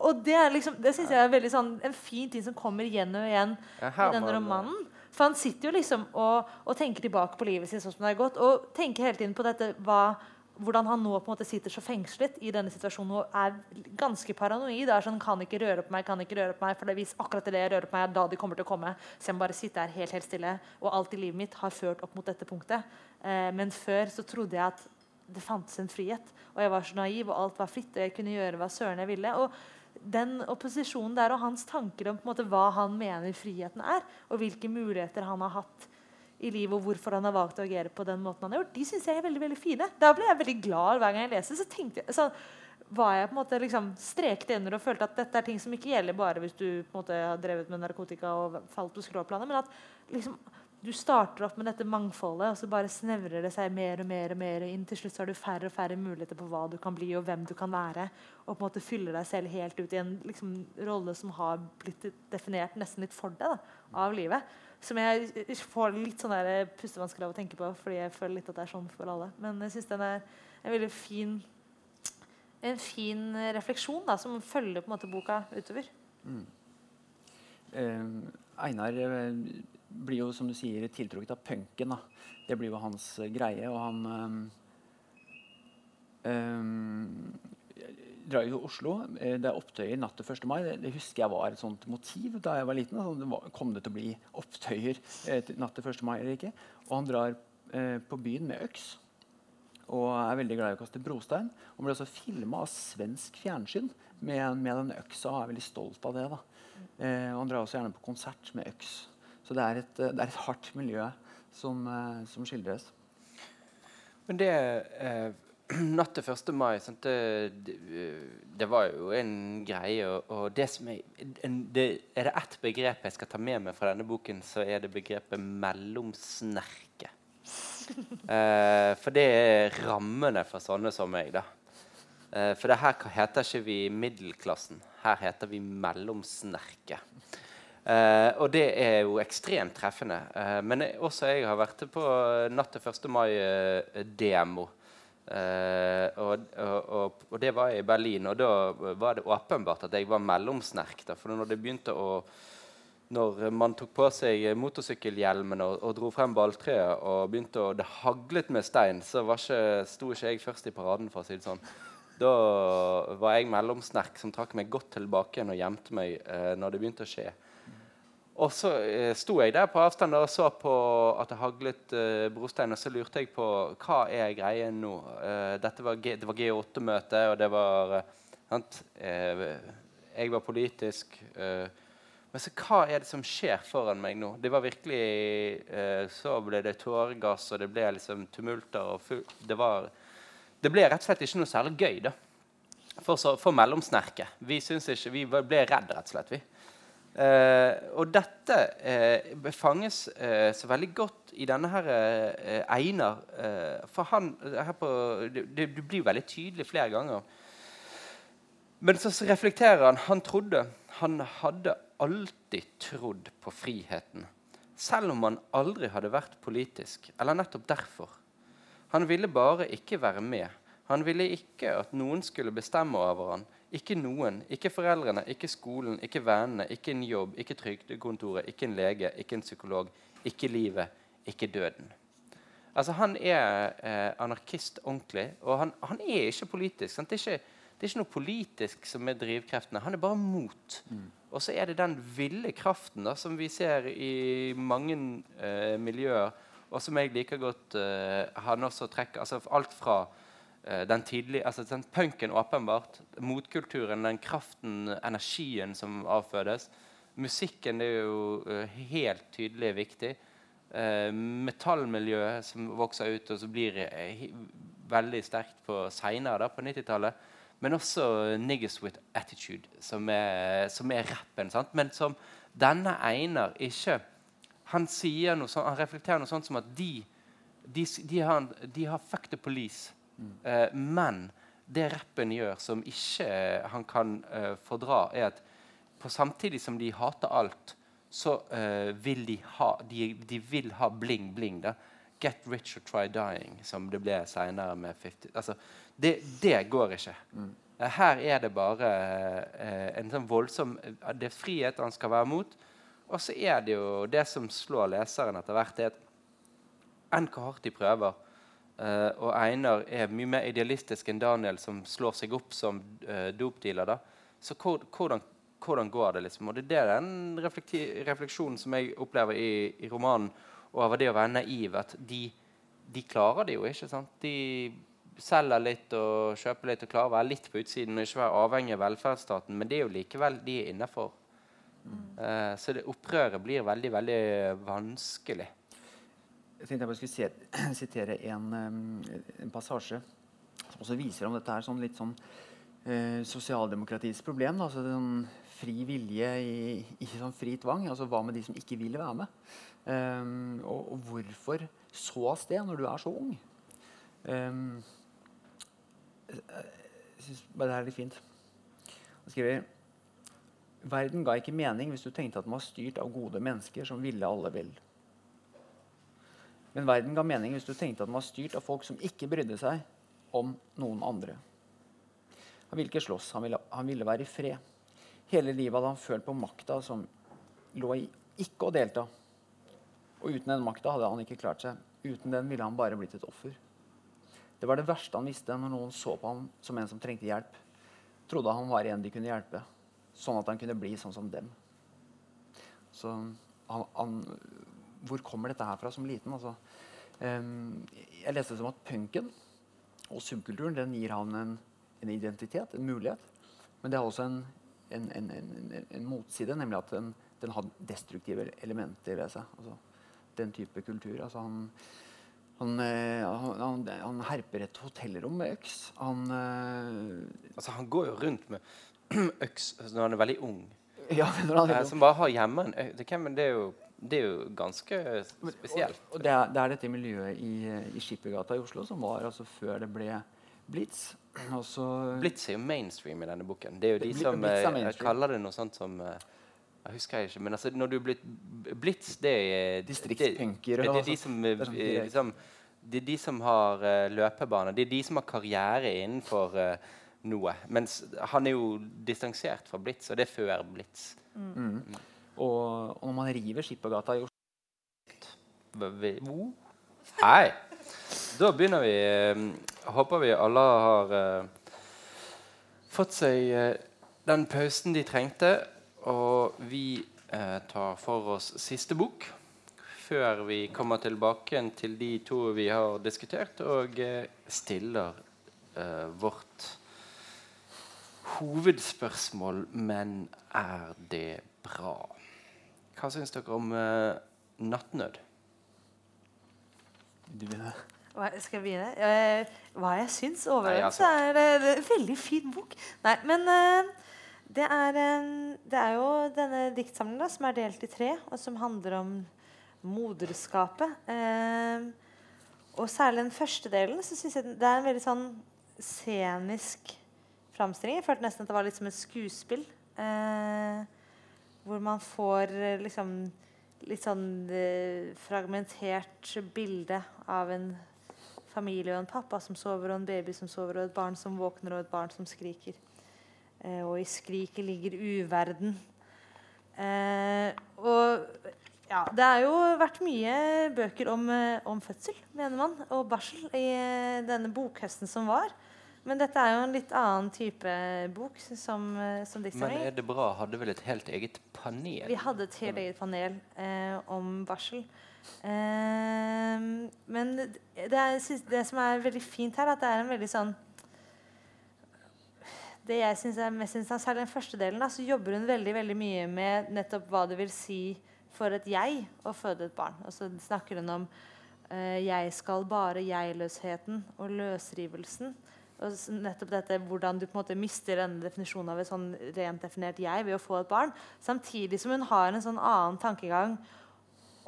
Og Det er liksom, det synes jeg er veldig sånn, en fin ting som kommer igjen og igjen Ja, i denne romanen. For han sitter jo liksom og, og tenker tilbake på livet sitt sånn som det har gått, og tenker hele tiden på dette hva, hvordan han nå på en måte sitter så fengslet i denne situasjonen og er ganske paranoid. Det er sånn, kan ikke røre på meg, kan ikke røre på meg, for det hvis akkurat det jeg rører på meg, er da de kommer til å komme. Så jeg må bare sitte her helt, helt stille. Og alt i livet mitt har ført opp mot dette punktet. Eh, men før så trodde jeg at det fantes en frihet. Og jeg var så naiv, og alt var fritt, og jeg kunne gjøre hva søren jeg ville. Og den opposisjonen der og hans tanker om måte, hva han mener friheten er, og hvilke muligheter han har hatt i livet, og hvorfor han har valgt å agere på den måten han har gjort, de syns jeg er veldig veldig fine. Da ble jeg veldig glad hver gang jeg leser. Så tenkte så var jeg på en måte liksom strekte under og følte at dette er ting som ikke gjelder bare hvis du på en måte har drevet med narkotika og falt på skråplanet, men at liksom du starter opp med dette mangfoldet, og så bare snevrer det seg mer og mer og mer inn. Til slutt så har du færre og færre muligheter på hva du kan bli, og hvem du kan være. Og på en måte fyller deg selv helt ut i en liksom, rolle som har blitt definert nesten litt for deg da, av livet. Som jeg får litt sånn pustevansker av å tenke på, fordi jeg føler litt at det er sånn for alle. Men jeg syns den er en veldig fin en fin refleksjon da, som følger på en måte boka utover. Eh, Einar eh, blir jo, som du sier, tiltrukket av punken. Da. Det blir jo hans eh, greie. Og han eh, eh, drar jo til Oslo. Det er opptøyer natt til 1. mai. Det, husker jeg var et sånt motiv da jeg var liten. Altså, kom det til å bli opptøyer natt til 1. mai eller ikke? Og han drar eh, på byen med øks. Og er veldig glad i å kaste brostein. Og ble også filma av svensk fjernsyn med, med den øksa. Og er veldig stolt av det. da. Eh, han drar også gjerne på konsert med øks. Så det er et, eh, det er et hardt miljø som, eh, som skildres. Men det eh, (clears throat) Natt til 1. mai sant, det, det, det var jo en greie. Og, og det som er, en, det, er det ett begrep jeg skal ta med meg fra denne boken, så er det begrepet 'mellomsnerke'. (laughs) Eh, for det er rammene for sånne som meg. da. Eh, for det her heter ikke vi middelklassen. Her heter vi mellomsnerke. Eh, og det er jo ekstremt treffende. Eh, men jeg, også jeg har vært på Natt til 1. mai-demo. Eh, og, og, og, og det var jeg i Berlin, og da var det åpenbart at jeg var mellomsnerk. Da, for når det begynte å når man tok på seg motorsykkelhjelmen og, og dro frem balltreet og begynte å, det haglet med stein, så var ikke, sto ikke jeg først i paraden. for å si det sånn. Da var jeg mellomsnerk som trakk meg godt tilbake igjen og gjemte meg når det begynte å skje. Og så eh, sto jeg der på avstand og så på at det haglet eh, brostein, og så lurte jeg på hva er greien nå. Eh, var G, det var G8-møte, og det var eh? Eh, Jeg var politisk. Eh, men så hva er det som skjer foran meg nå? Det var virkelig Så ble det tåregass, og det ble liksom tumulter. og full, det, var, det ble rett og slett ikke noe særlig gøy da. For, for mellomsnerket. Vi, vi ble redd, rett og slett. vi. Eh, og dette eh, fanges eh, så veldig godt i denne her eh, Einar. eh, for han her på, det, det blir jo veldig tydelig flere ganger. Men så reflekterer han. Han trodde Han hadde alltid trodd på friheten. Selv om han aldri hadde vært politisk. Eller nettopp derfor. Han ville bare ikke være med. Han ville ikke at noen skulle bestemme over han. Ikke noen. Ikke foreldrene, ikke skolen, ikke vennene, ikke en jobb, ikke trygdekontoret, ikke en lege, ikke en psykolog, ikke livet, ikke døden. Altså Han er eh, anarkist ordentlig, og han, han er ikke politisk. Sant? Det, er ikke, det er ikke noe politisk som er drivkreftene. Han er bare mot. Og så er det den ville kraften da, som vi ser i mange eh, miljøer, og som jeg liker godt eh, han også trekker altså Alt fra den tidlige, altså den punken åpenbart, motkulturen, den kraften, energien som avfødes. Musikken er jo eh, helt tydelig viktig. Eh, metallmiljøet som vokser ut og så blir eh, veldig sterkt på seinere, på 90-tallet. men også 'Niggas with Attitude', som er, som er rappen. Sant? Men som denne Einar ikke Han sier noe sånt, han reflekterer noe sånt som at de, de, de, har, de har 'fuck the police', eh, men det rappen gjør, som ikke han kan eh, fordra, er at på samtidig som de hater alt, så eh, vil de ha de, de vil ha bling, bling. da. Get rich or try dying, som det ble seinere med 50 altså, det, det går ikke. Mm. Her er det bare eh, en sånn voldsom eh, Det er frihet han skal være mot. Og så er det jo det som slår leseren etter hvert, er at enn hvor hardt de prøver eh, Og Einar er mye mer idealistisk enn Daniel, som slår seg opp som uh, dopdealer. Så hvor, hvordan, hvordan går det? liksom? Og det er den refleksjonen som jeg opplever i, i romanen over det å være naiv. At de, de klarer det jo ikke. sant? De selger litt og kjøper litt og klarer å være litt på utsiden og ikke være avhengig av velferdsstaten, men det er jo likevel de er innafor. Eh, så det opprøret blir veldig, veldig vanskelig. Jeg tenkte jeg bare skulle (clears throat) sitere en, en passasje som også viser om dette er sånn litt sånn eh, sosialdemokratiets problem. Da. Altså sånn fri vilje i, i sånn fri tvang. Altså hva med de som ikke vil være med? Um, og, og hvorfor så av sted når du er så ung? Um, jeg syns bare det er litt fint. Han skriver Verden ga ikke mening hvis du tenkte at den var styrt av gode mennesker som ville alle vel. Men verden ga mening hvis du tenkte at den var styrt av folk som ikke brydde seg om noen andre. Han ville ikke slåss, han ville, han ville være i fred. Hele livet hadde han følt på makta som lå i ikke å delta. Og uten den makta hadde han ikke klart seg. Uten den ville han bare blitt et offer. Det var det verste han visste når noen så på ham som en som trengte hjelp. Trodde han var en de kunne hjelpe, sånn at han kunne bli sånn som dem. Så han, han, hvor kommer dette her fra som liten? Altså, um, jeg leste det som at punken og subkulturen den gir han en, en identitet, en mulighet. Men det har også en, en, en, en, en, en motside, nemlig at den, den har destruktive elementer ved seg. Altså, den type kultur. Altså, han, han, eh, han, han, herper et hotellrom med øks. Han eh, Altså, han går jo rundt med (clears throat) øks når han er veldig ung. Ja, når han ung. som bare har hjemme en øks. Det, kan- det, er jo, det er jo ganske spesielt. Og, og det, er, det er dette miljøet i, i Skippergata i Oslo som var altså før det ble Blitz. Også Blitz er jo mainstream i denne boken. Det er jo de som er eh, kaller det noe sånt som eh, Jeg husker ikke, men altså, når du blitt Blitz, det er Distriktspunkere Det, det, er de som, eh, sånn liksom, det er de som har uh, løpebane. Det er de som har karriere innenfor uh, noe. Mens han er jo distansert fra Blitz, og det er før Blitz. Og, og når man river Skippergata i Oslo Hei! Da begynner vi. eh, Håper vi alle har eh, fått seg eh, den pausen de trengte. Og vi tar for oss siste bok før vi kommer tilbake til de to vi har diskutert, og stiller eh, vårt hovedspørsmål Men er det bra? Hva syns dere om uh, nattnød? Du begynner. Hva, skal jeg begynne? Uh, hva jeg syns? Overordnet altså. er er en veldig fin bok. Nei, men uh, det, er, det er jo denne diktsamlingen da, som er delt i tre, og som handler om moderskapet. Og særlig den første delen så syns jeg det er en veldig sånn scenisk framstilling. Jeg følte nesten at det var litt som et skuespill. Eh, hvor man får eh, liksom litt sånn eh, fragmentert bilde av en familie og en pappa som sover, og en baby som sover, og et barn som våkner, og et barn som skriker. Eh, og i skriket ligger uverden. Eh, og ja, det har jo vært mye bøker om, eh, om fødsel, mener man, og barsel i denne bokhøsten som var. Men dette er jo en litt annen type bok som, eh, som Men er det bra? Hadde vel et helt eget panel? Vi hadde et helt eget panel eh, om barsel. Eh, men det, er, det som er veldig fint her, at det er en veldig sånn Det jeg synes er mest interessant, særlig den første delen, da, så jobber hun veldig veldig mye med nettopp hva det vil si for et jeg å føde et barn. Og så snakker hun om eh, jeg skal bare jeg-løsheten og løsrivelsen. Og nettopp dette hvordan du på en måte mister denne definisjonen av et sånn rent definert jeg ved å få et barn. Samtidig som hun har en sånn annen tankegang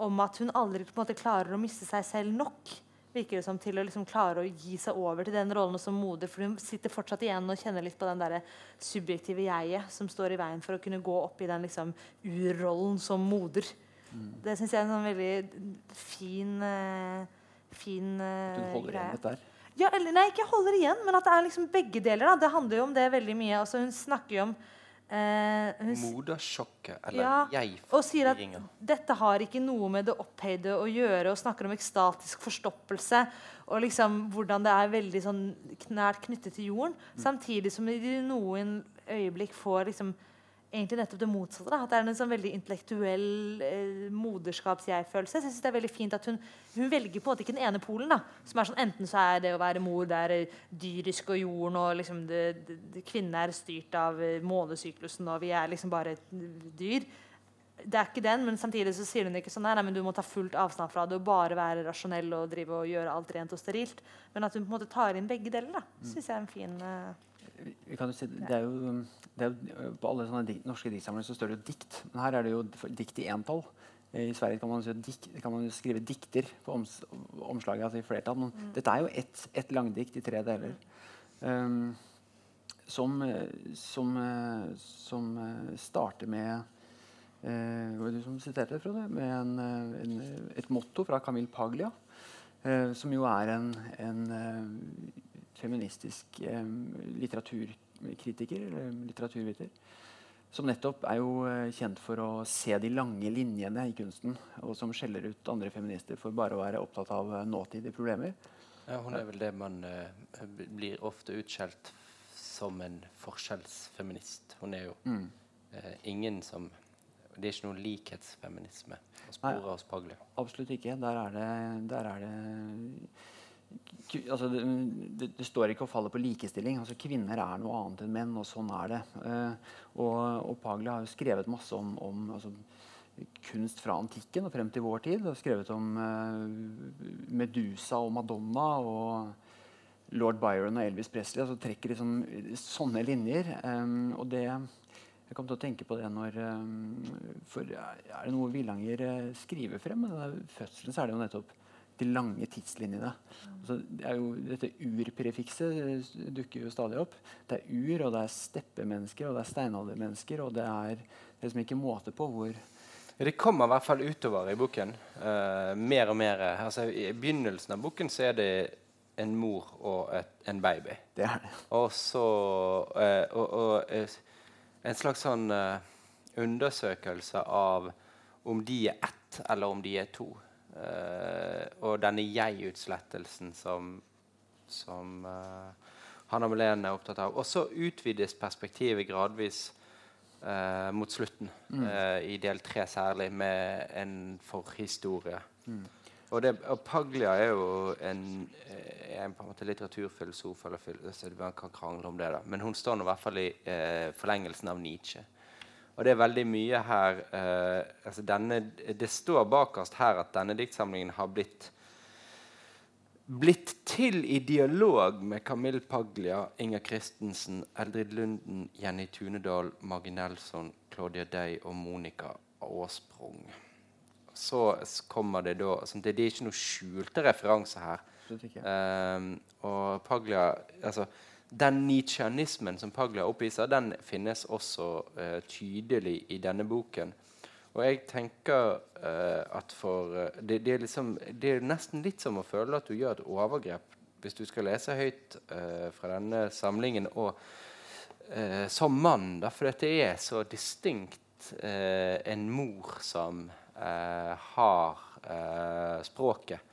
om at hun aldri på en måte klarer å miste seg selv nok. Virker det som til å liksom klare å gi seg over til den rollen som moder. For hun sitter fortsatt igjen og kjenner litt på den der subjektive jeget som står i veien for å kunne gå opp i den liksom urrollen som moder. Det syns jeg er en sånn veldig fin eh, fin eh, Hun holder greie. igjen dette der. Ja, eller, nei, ikke holder igjen, men at det er liksom begge deler. Da. Det handler jo om det veldig mye. Altså, hun snakker jo om eh, Modersjokket, eller Ja, jeg og sier at dette har ikke noe med det opphøyde å gjøre, og snakker om ekstatisk forstoppelse. Og liksom hvordan det er veldig sånn nært knyttet til jorden. Samtidig som de i noen øyeblikk får liksom egentlig nettopp det motsatte. Da. At det er en sånn veldig intellektuell eh, moderskaps-jeg-følelse. Jeg synes det er veldig fint at hun, hun velger på en måte ikke den ene polen. da, som er sånn Enten så er det å være mor det er eh, dyrisk og jorden, og liksom det, det, det, kvinnen er styrt av eh, månesyklusen, og vi er liksom bare et dyr. Det er ikke den, men samtidig så sier hun ikke sånn nei, nei, men du må ta fullt avstand fra det og bare være rasjonell og drive og gjøre alt rent og sterilt. Men at hun på en måte tar inn begge deler. da, synes jeg er en fin eh, Vi- kan jo si, det er jo, jo, på alle sånne dik, norske diktsamlinger så står det jo dikt. Men her er det jo dikt i entall. Eh, I Sverige kan man, dik, kan man skrive dikter på oms, omslaget, altså i flertall. Men dette er jo ett et langdikt i tre deler. Um, som, eh, som, eh, som eh, starter med uh, var det du som siterte, Frode? Med en, eh, en, et motto fra Camille Paglia. Uh, som jo er en, en uh, feministisk eh, litteraturkritiker, litteraturviter. Som nettopp er jo eh, kjent for å se de lange linjene i kunsten. Og som skjeller ut andre feminister for bare å være opptatt av eh, nåtidige problemer. Ja, hun er vel det man uh, blir ofte utskjelt som en forskjellsfeminist. Hun er jo Mm. uh, ingen som Det er ikke noen likhetsfeminisme å spore hos Paglia. Absolutt ikke. Der er det, der er det altså det, det, står ikke og faller på likestilling. Altså Kvinner er noe annet enn menn, og sånn er det. Eh, og, og Paglia har jo skrevet masse om, om altså, kunst fra antikken og frem til vår tid. Har skrevet om eh, Medusa og Madonna og lord Byron og Elvis Presley. Altså trekker liksom sånne linjer. eh, og det jeg kom til å tenke på det når eh, For er det noe Villanger eh, skriver frem med fødselen, så er det jo nettopp de lange tidslinjene. Altså, det er jo, dette urprefikset eh, dukker jo stadig opp. Det er ur, og det er steppemennesker, og det er steinaldermennesker, og det er, det er liksom ikke måte på hvor Det kommer i hvert fall utover i boken. Uh, mer og mer. Altså, I begynnelsen av boken så er det en mor og et, en baby. det er det. Og så uh, og, og, en slags sånn uh, undersøkelse av om de er ett, eller om de er to. Eh, og denne jeg-utslettelsen som, som eh, Hanna Melene er opptatt av. Og så utvides perspektivet gradvis eh, mot slutten, eh, i del tre særlig, med en forhistorie. Og, det, og Paglia er jo en, eh, en på en måte litteraturfilosof, eller man kan krangle om det da. men hun står nå i hvert fall i eh, forlengelsen av Nietzsche. Og det er veldig mye her eh, altså denne, Det står bakerst her at denne diktsamlingen har blitt blitt til i dialog med Camille Paglia, Inger Christensen, Eldrid Lunden, Jenny Tunedal, Maggie Nelson, Claudia Day og Monica Aasprung. Så kommer det da altså det, det er ikke noe skjulte referanser her. Ehm, og Paglia altså, Den nitsjanismen som Paglia oppviser, den finnes også eh, tydelig i denne boken. Og jeg tenker eh, at for eh, det, det, er liksom, det er nesten litt som å føle at du gjør et overgrep hvis du skal lese høyt eh, fra denne samlingen og eh, som mann, for dette er så distinkt eh, en mor som har språket.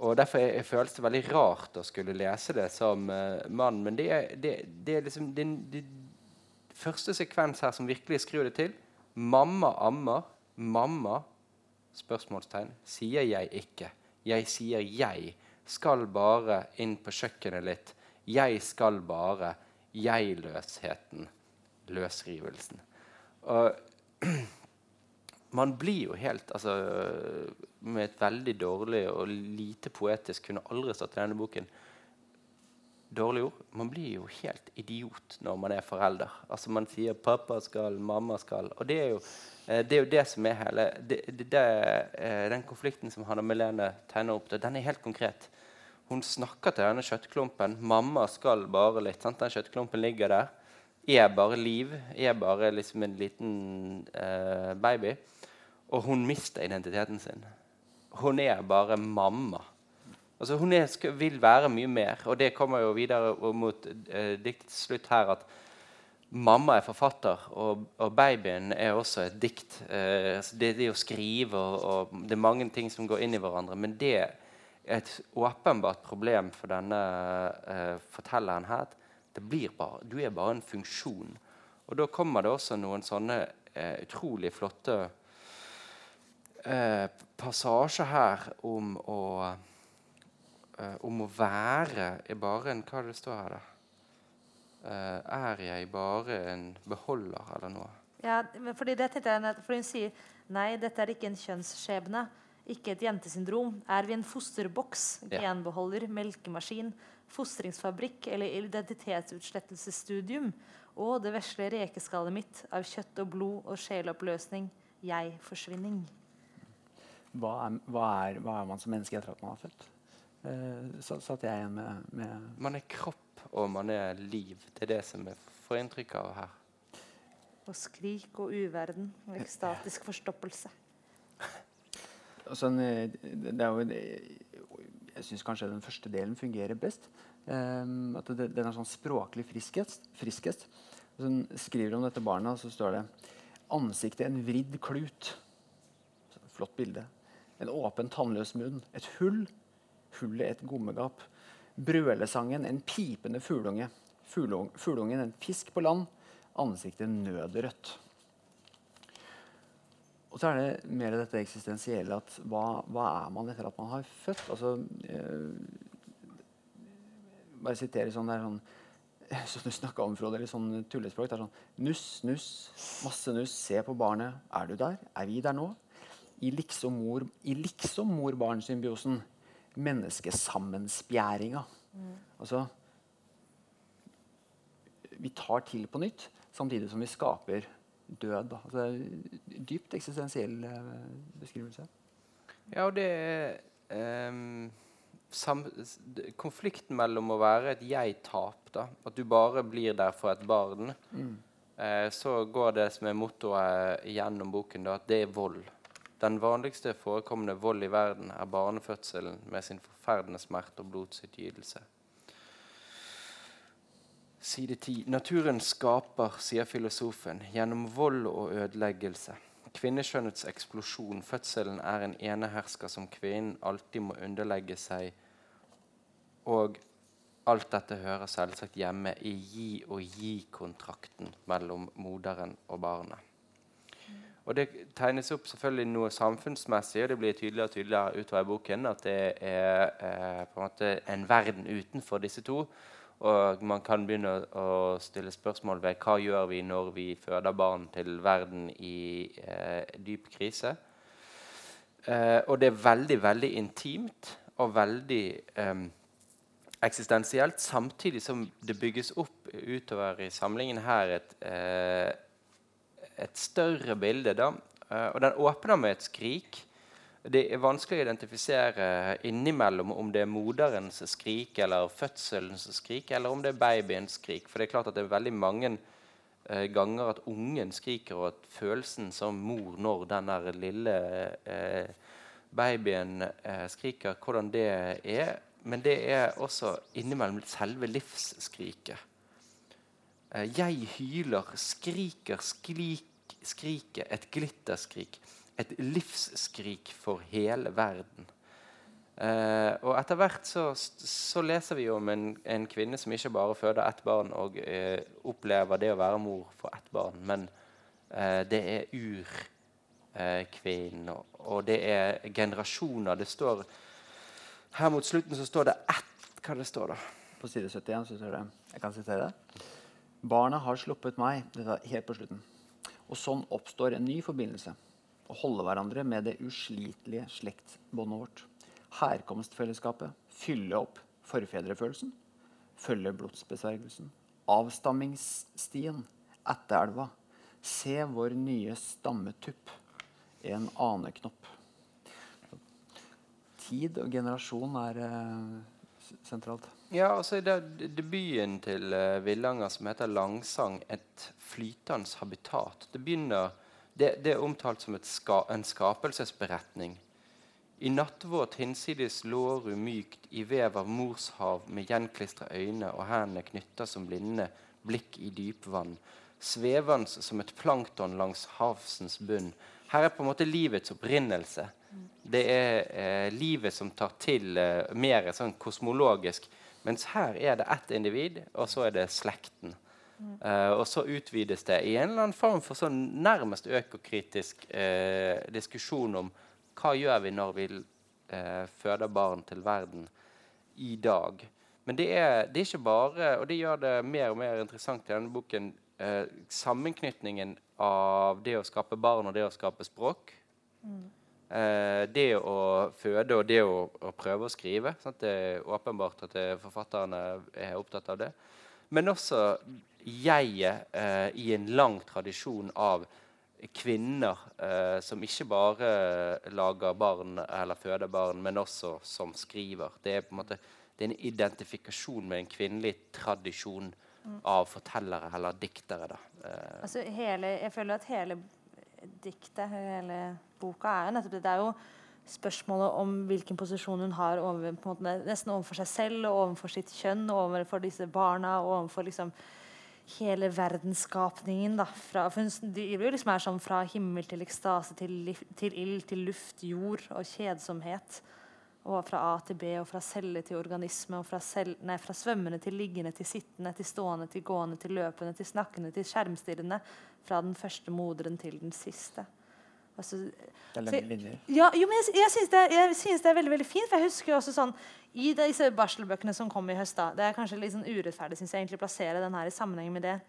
Og Derfor er, føles det veldig rart å skulle lese det som uh, mann. Men det er, det, det er liksom det, første sekvens her som virkelig skrur det til. Mamma ammer. Mamma spørsmålstegn, sier jeg ikke. Jeg sier jeg. Skal bare inn på kjøkkenet litt. Jeg skal bare. Jeg-løsheten. Løsrivelsen. Og (clears throat) man blir jo helt altså, Med et veldig dårlig og lite poetisk Kunne aldri stått i denne boken. dårlig ord. Man blir jo helt idiot når man er forelder. Altså Man sier 'pappa skal', 'mamma skal'. Og det er jo eh, det, er jo det som er hele det, det, det, eh, Den konflikten som Hanna Melene tegner opp, den er helt konkret. Hun snakker til denne kjøttklumpen. 'Mamma skal bare litt.' Sant? Den kjøttklumpen ligger der. Er bare liv. Er bare liksom en liten eh, baby. Og hun mister identiteten sin. Hun er bare mamma. Altså, hun er, skal, vil være mye mer, og det kommer jo videre mot eh, diktets slutt her at mamma er forfatter, og, og babyen er også et dikt. Eh, altså det, det å skrive og, og, Det er mange ting som går inn i hverandre, men det er et åpenbart problem for denne eh, fortelleren her. Det blir bare, Du er bare en funksjon. Og da kommer det også noen sånne eh, utrolig flotte eh, passasjer her om å eh, om å være er bare en Hva er det står her, da? Uh, er jeg bare en beholder, eller noe? Ja, fordi det tenkte jeg, for Hun sier nei, dette er ikke en kjønnsskjebne, ikke et jentesyndrom. Er vi en fosterboks, genbeholder, melkemaskin, fostringsfabrikk eller identitetsutslettelsesstudium? Og det vesle rekeskallet mitt av kjøtt og blod og sjeloppløsning, jeg-forsvinning. Hva hva, hva er man som menneske etter at man er født? Så satt jeg igjen med, med, Man er kropp, og man er liv. Det er det som jeg får inntrykk av her. Og skrik og uverden og ekstatisk forstoppelse. Sånn, det er jo, jeg syns kanskje den første delen fungerer best. Um, at det, den er sånn språklig friskest. friskest. Så hun skriver om dette barnet, og så står det Ansiktet en vridd klut. Flott bilde. En åpen, tannløs munn. Et hull hullet et gommegap. Brølesangen en pipende fugleunge. Fuglungen en fisk på land. Ansiktet nødrødt. Og så er det mer dette eksistensielle at hva, hva, er man etter at man har født? Altså, eh, bare sitere sånn, det er sånn som (laughs) du snakka om, Frode, eller sånn tullespråk. Det er sånn Nuss, nuss, masse nuss, se på barnet. Er du der? Er vi der nå? I liksom-mor-barn-symbiosen liksom menneskesammenspjæringa. Mm. Altså Vi tar til på nytt, samtidig som vi skaper død. Altså, dypt eksistensiell uh, beskrivelse. Ja, og det er um, konflikten mellom å være et jeg-tap, at du bare blir der for et barn, mm. uh, så går det som er mottoet gjennom boken, da, at det er vold. Den vanligste forekommende vold i verden er barnefødselen med sin forferdende smerte og blodsutgytelse. Side 10. Naturen skaper, sier filosofen, gjennom vold og ødeleggelse. Kvinneskjønnets eksplosjon, fødselen, er en enehersker som kvinnen alltid må underlegge seg. Og alt dette hører selvsagt hjemme i gi-og-gi-kontrakten mellom moderen og barnet. Og det tegnes opp selvfølgelig noe samfunnsmessig, og det blir tydeligere og tydeligere utover i boken at det er eh, en en verden utenfor disse to. Og man kan begynne å, stille spørsmål ved hva gjør vi når vi føder barn til verden i eh, dyp krise. Eh, og det er veldig, veldig intimt og veldig eh, eksistensielt, samtidig som det bygges opp utover i samlingen her et eh, et større bilde. Da. Uh, og den åpner med et skrik. Det er vanskelig å identifisere innimellom om det er moderens skrik eller fødselens skrik, eller om det er babyens skrik. For det er klart at det er veldig mange uh, ganger at ungen skriker, og at følelsen som mor når den lille eh, babyen skriker, hvordan det er. Men det er også innimellom selve livsskriket. Jeg hyler, skriker, sklik, skriket, et glitterskrik, et livsskrik for hele verden. Eh, og etter hvert så, så, leser vi om en, en, kvinne som ikke bare føder ett barn og eh, opplever det å være mor for ett barn, men eh, det er urkvinnen, og, og, det er generasjoner. Det står Her mot slutten så står det ett Hva det står da? På side 71 så står det Jeg kan sitere det. Barna har sluppet meg. Dette er helt på slutten. Og sånn oppstår en ny forbindelse. Å holde hverandre med det uslitelige slektsbåndet vårt. Herkomstfellesskapet. Fylle opp forfedrefølelsen. følge blodsbesvergelsen. Avstammingsstien, Ætteelva. Se vår nye stammetupp. En aneknopp. Tid og generasjon er uh, sentralt. Ja, altså i debuten til uh, Villanger som heter 'Langsang', et flytende habitat. Det begynner det, det er omtalt som ska, en skapelsesberetning. I nattvåt hinsides lå du mykt i vev av morshav med gjenklistra øyne og hendene knytta som blinde, blikk i dypvann. Svevende som et plankton langs havsens bunn. Her er på en måte livets opprinnelse. Det er eh, livet som tar til eh, mer sånn kosmologisk. Mens her er det ett individ, og så er det slekten. Eh, og så utvides det i en eller annen form for sånn nærmest økokritisk uh, diskusjon om hva gjør vi når vi uh, føder barn til verden i dag. Men det er, det er ikke bare, og det gjør det mer og mer interessant i denne boken, sammenknytningen av det å skape barn og det å skape språk. Eh, det å føde og det å, å prøve å skrive. Sant? Det er åpenbart at forfatterne er opptatt av det. Men også jeget eh, i en lang tradisjon av kvinner eh, som ikke bare lager barn eller føder barn, men også som skriver. Det er en måte det er en identifikasjon med en kvinnelig tradisjon av fortellere eller diktere. Eh, Altså hele, jeg føler at hele diktet, hele boka, er jo nettopp det. Det er jo spørsmålet om hvilken posisjon hun har over, måte, nesten overfor seg selv, og overfor sitt kjønn, og overfor disse barna, og overfor liksom hele verdensskapningen. Da, fra, driver jo liksom her sånn fra himmel til ekstase, til, til ild, til luft, jord og kjedsomhet. Og fra A til B, og fra celle til organisme, og fra, cell, nei, fra svømmende til liggende til sittende, til stående til gående, til løpende, til snakkende, til skjermstirrende. Fra den første moderen til den siste. Altså, Det er lange linjer. ja, jo, men jeg, jeg, syns det, det er veldig veldig fint. For jeg husker jo også sånn I disse barselbøkene som kom i høst da, Det er kanskje litt sånn urettferdig synes jeg, å plassere den her i sammenheng med det.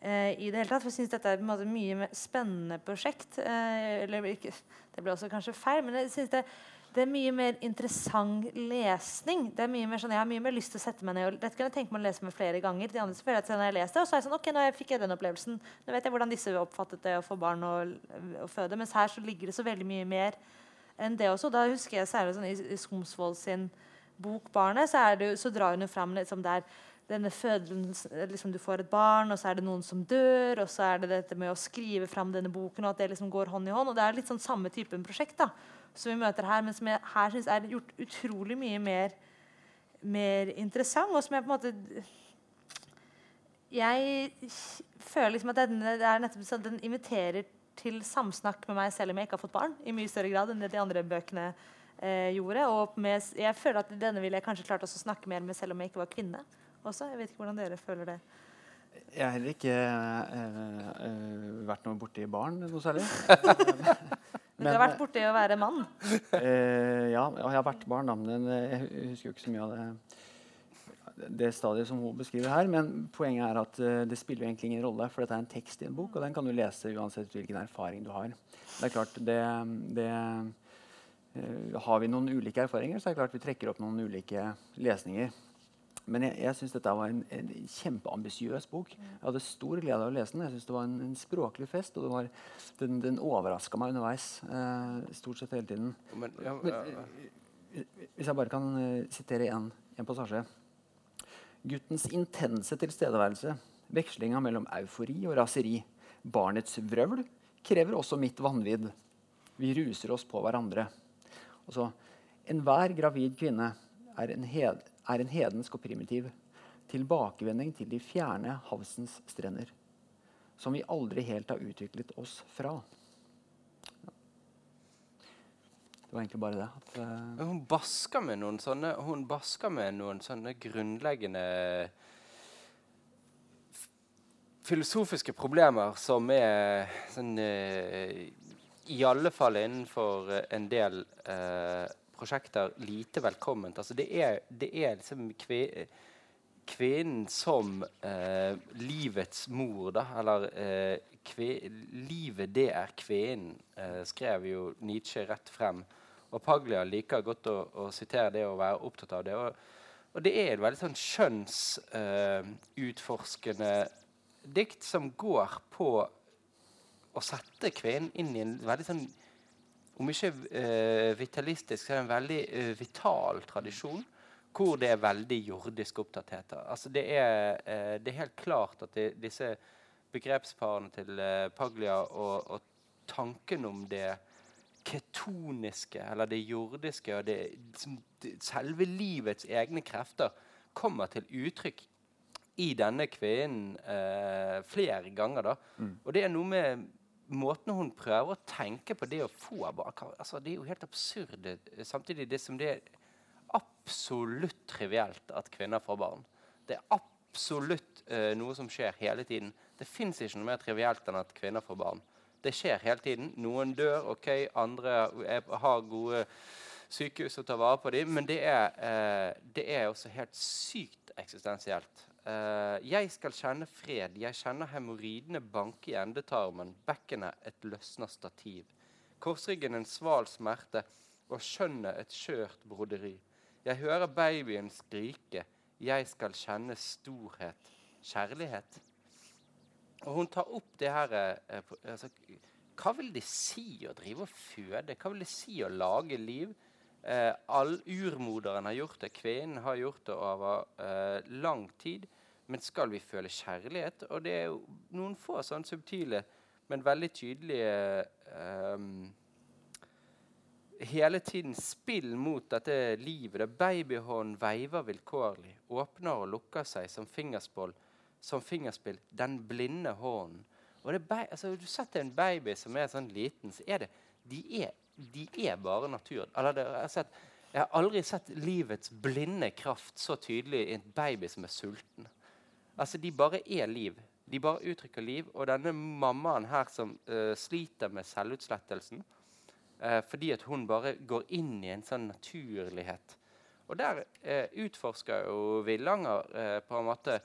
eh, i det hele tatt, for jeg syns dette er på en måte spennende prosjekt. eh, eller ikke, Det ble også kanskje feil, men jeg synes det, det er mye mer interessant lesning. Det er mye mer sånn, Jeg har mye mer lyst til å sette meg ned og Dette kan jeg tenke meg å lese meg flere ganger. De andre selvfølgelig at når jeg leste, og så er jeg sånn, ok, nå fikk jeg den opplevelsen. Nå vet jeg hvordan disse oppfattet det å få barn og, og føde. Mens her så ligger det så veldig mye mer enn det også. Da husker jeg særlig sånn, i, i Skomsvold sin bok 'Barnet', så, det, så drar hun fram liksom der denne fødelsen liksom Du får et barn, og så er det noen som dør, og så er det dette med å skrive fram denne boken, og at det liksom går hånd i hånd. Og det er litt sånn samme type prosjekt da, som vi møter her, men som jeg her syns er gjort utrolig mye mer, mer interessant, og som jeg på en måte jeg føler liksom at denne, det er nettopp sånn, den inviterer til samsnakk med meg selv om jeg ikke har fått barn, i mye større grad enn det de andre bøkene gjorde. Og med, jeg føler at denne ville jeg kanskje klart å snakke mer med selv om jeg ikke var kvinne. Også. Jeg vet ikke hvordan dere føler det. Jeg har heller ikke eh, eh, vært noe borti barn noe særlig. (laughs) (laughs) Men, du har vært borti å være mann. Eh, ja, jeg har vært barn, da, men eh, jeg husker jo ikke så mye av det, det stadiet som hun beskriver her. Men poenget er at eh, det spiller egentlig ingen rolle, for dette er en tekst i en bok, og den kan du lese uansett hvilken erfaring du har. Det er klart, det, det eh, Har vi noen ulike erfaringer, så er det klart vi trekker opp noen ulike lesninger. Men jeg, jeg syns dette var en, en kjempeambisiøs bok. Jeg hadde stor glede av å lese den. Jeg synes Det var en, en språklig fest, og det var, den, den overraska meg underveis. Eh, stort sett hele tiden. men, ja, Men, ja, eh, Hvis jeg bare kan uh, sitere en, en passasje. Guttens intense tilstedeværelse, vekslinga mellom eufori og raseri, barnets vrøvl, krever også mitt vanvidd. Vi ruser oss på hverandre. Og så, Enhver gravid kvinne er en, hed, er en hedensk og primitiv tilbakevending til de fjerne havsens strender, som vi aldri helt har utviklet oss fra. Det var egentlig bare det. At, uh Hun basker med noen sånne med noen sånne grunnleggende filosofiske problemer som er sånn eh, I alle fall innenfor eh, en del eh, prosjekter lite velkomment. Altså det er, det er liksom kve, kvinnen som eh, livets mor, da. Eller eh, kve, livet, det er kvinnen, eh, skrev jo Nietzsche rett frem. Og Paglia liker godt å, å sitere det og være opptatt av det. Og, Og det er et veldig sånn kjønnsutforskende dikt som går på å sette kvinnen inn i en veldig sånn Om ikke uh, vitalistisk, så er det en veldig uh, vital tradisjon hvor det er veldig jordisk opptatthet. Altså det, er, uh, det er helt klart at det, disse begrepsparene til Paglia og, og, tanken om det ketoniske, eller det jordiske, og det, selve livets egne krefter kommer til uttrykk i denne kvinnen flere ganger. da. Mm. Og det er noe med måten hun prøver å tenke på det å få barn altså, Det er jo helt absurd. Samtidig det som det er absolutt trivielt at kvinner får barn. Det er absolutt uh, noe som skjer hele tiden. Det fins ikke noe mer trivielt enn at kvinner får barn. Det skjer hele tiden. Noen dør, ok, andre er, har gode sykehus å ta vare på dem, men det er, uh, det er også helt sykt eksistensielt. Uh, jeg skal kjenne fred, jeg kjenner hemoroidene banke i endetarmen, bekkenet et løsna stativ, korsryggen en sval smerte og skjønnet et skjørt broderi. Jeg hører babyen skrike, jeg skal kjenne storhet, kjærlighet. Og hun tar opp det her uh, altså, Hva vil det si å drive og føde? Hva vil det si å lage liv? Eh, all Urmoderen har gjort det, kvinnen har gjort det over eh, lang tid. Men skal vi føle kjærlighet? Og det er jo noen få sånn subtile, men veldig tydelige eh, Hele tiden spill mot dette livet der babyhånden veiver vilkårlig, åpner og lukker seg som fingerspill, som fingerspill den blinde hånden. Altså, du setter en baby som er sånn liten, så er det De er de er bare natur. Det, jeg, sett, jeg, har aldri sett livets blinde kraft så tydelig i en baby som er sulten. Altså, De bare er liv. De bare uttrykker liv. Og denne mammaen her som uh, sliter med selvutslettelsen uh, fordi at hun bare går inn i en sånn naturlighet. Og der uh, utforsker jo Villanger på en måte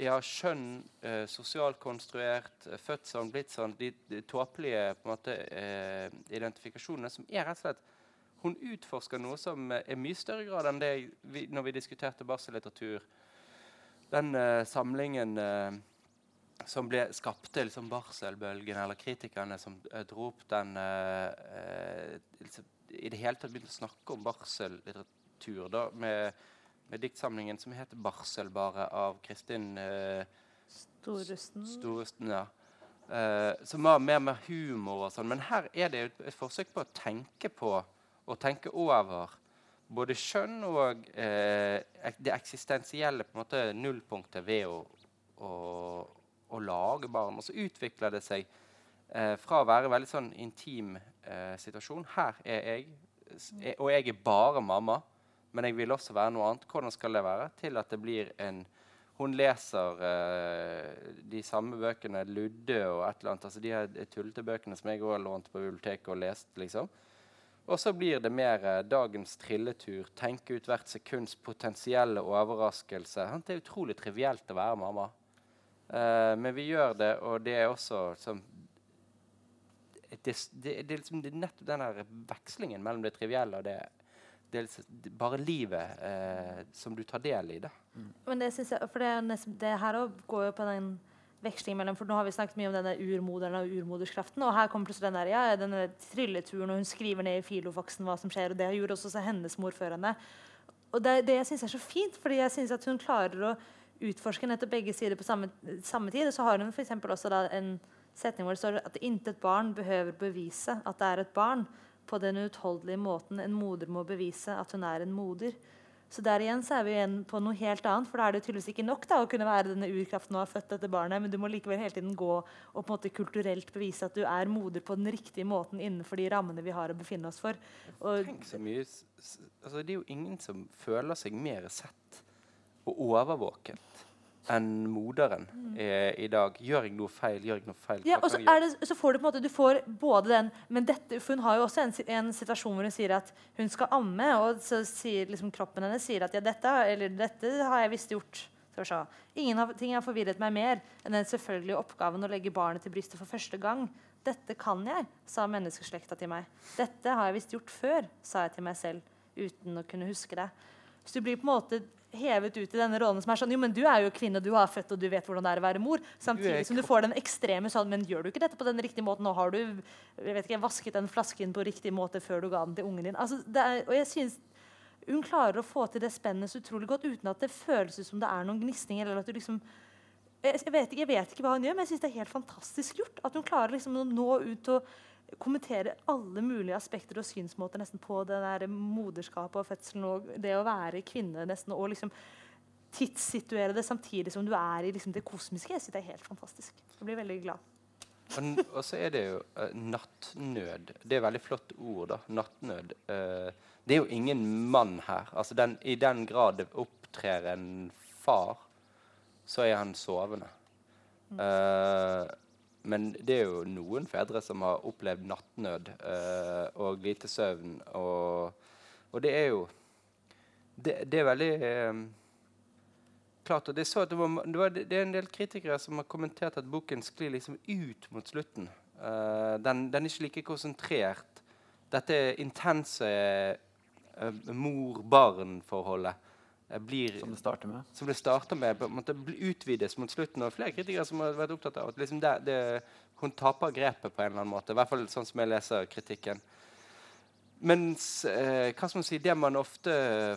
ja, skjønn, eh, sosialt konstruert, eh, født sånn, blitt sånn, de, de tåpelige eh, identifikasjonene som er rett og slett Hun utforsker noe som er mye større grad enn det vi, når vi diskuterte barsellitteratur. Den eh, samlingen eh, som ble skapte liksom barselbølgen, eller kritikerne som eh, dro opp den I det hele tatt begynte å snakke om barsellitteratur da, med diktsamlingen som heter 'Barselbare' av Kristin eh, Storesten. Storesten ja. eh, som var mer med humor og sånn. Men her er det et, et, forsøk på å tenke på og tenke over både skjønn og eh, det eksistensielle på en måte nullpunktet ved å, å, å, lage barn. Og så utvikler det seg eh, fra å være en veldig sånn intim eh, situasjon Her er jeg, og jeg er bare mamma men jeg vil også være noe annet. Hvordan skal det være? Til at det blir en Hun leser uh, de samme bøkene, Ludde og et eller annet. altså De her tullete bøkene som jeg òg har lånt på biblioteket og lest. liksom. Og så blir det mer uh, dagens trilletur. Tenke ut hvert sekunds potensielle overraskelse. Det er utrolig trivielt å være mamma. Uh, men vi gjør det, og det er også som det, det, det, er liksom, det nettopp den vekslingen mellom det trivielle og det er bare livet eh, som du tar del i. det. Mm. Men det, synes jeg, for det, det her går jo på den vekslingen mellom For nå har vi snakket mye om denne urmoderen og urmoderskraften, og her kommer plutselig den der, ja, denne trilleturen, og hun skriver ned i filofaksen hva som skjer, og det gjorde også hennes mor før henne. Og det, det jeg syns er så fint, fordi jeg syns at hun klarer å utforske nettopp begge sider på samme, samme tid. Og så har hun for også en setning hvor det står at intet barn behøver bevise at det er et barn på den uutholdelige måten en moder må bevise at hun er en moder. Så der igjen så er vi igjen på noe helt annet, for da er det tydeligvis ikke nok da, å kunne være denne urkraften og ha født dette barnet, men du må likevel hele tiden gå og på en måte kulturelt bevise at du er moder på den riktige måten innenfor de rammene vi har å befinne oss for. Og Tenk så mye, altså Det er jo ingen som føler seg mer sett og overvåket enn moderen er i dag. Gjør jeg noe feil? Gjør jeg noe feil? Ja, og så, det, så, får du på en måte Du får både den Men dette, for hun har jo også en, en, situasjon hvor hun sier at hun skal amme, og så sier liksom kroppen hennes sier at ja, dette, eller, dette har jeg visst gjort. Ingenting har forvirret meg mer enn den selvfølgelige oppgaven å legge barnet til brystet for første gang. Dette kan jeg, sa menneskeslekta til meg. Dette har jeg visst gjort før, sa jeg til meg selv uten å kunne huske det. Så du blir på en måte hevet ut i denne rollen som er sånn Jo, men du er jo kvinne, du har født, og du vet hvordan det er å være mor. Samtidig som du får den ekstreme sånn Men gjør du ikke dette på den riktige måten? Nå har du jeg vet ikke, vasket den flasken på riktig måte før du ga den til ungen din. Altså, det er, og jeg synes hun klarer å få til det spennet så utrolig godt uten at det føles ut som det er noen gnisninger. eller at du liksom jeg vet, ikke, jeg vet ikke hva hun gjør, men jeg synes det er helt fantastisk gjort. At hun klarer liksom å nå ut og kommentere alle mulige aspekter og synsmåter nesten på det der moderskapet og fødselen og det å være kvinne. nesten, Og liksom tidssituere det samtidig som du er i liksom, det kosmiske. Jeg synes det er helt fantastisk. Jeg blir veldig glad. Og så er det jo uh, nattnød. Det er veldig flott ord. da, Nattnød. Uh, det er jo ingen mann her. Altså den, I den grad det opptrer en far så er han sovende. Uh, men det er jo noen fedre som har opplevd nattnød uh, og lite søvn. Og, og, det er jo Det, det er veldig um, klart. Og det, det, var, var, det, er en del kritikere som har kommentert at boken sklir liksom ut mot slutten. Uh, den, den, er ikke like konsentrert. Dette intense mor-barn-forholdet Eh, blir, som det starter med? Som det starter med, måtte utvides mot slutten. Og flere kritikere som har vært opptatt av at liksom det, det, hun taper grepet på en eller annen måte. I hvert fall sånn som jeg leser kritikken. Mens eh, hva skal man si, det man ofte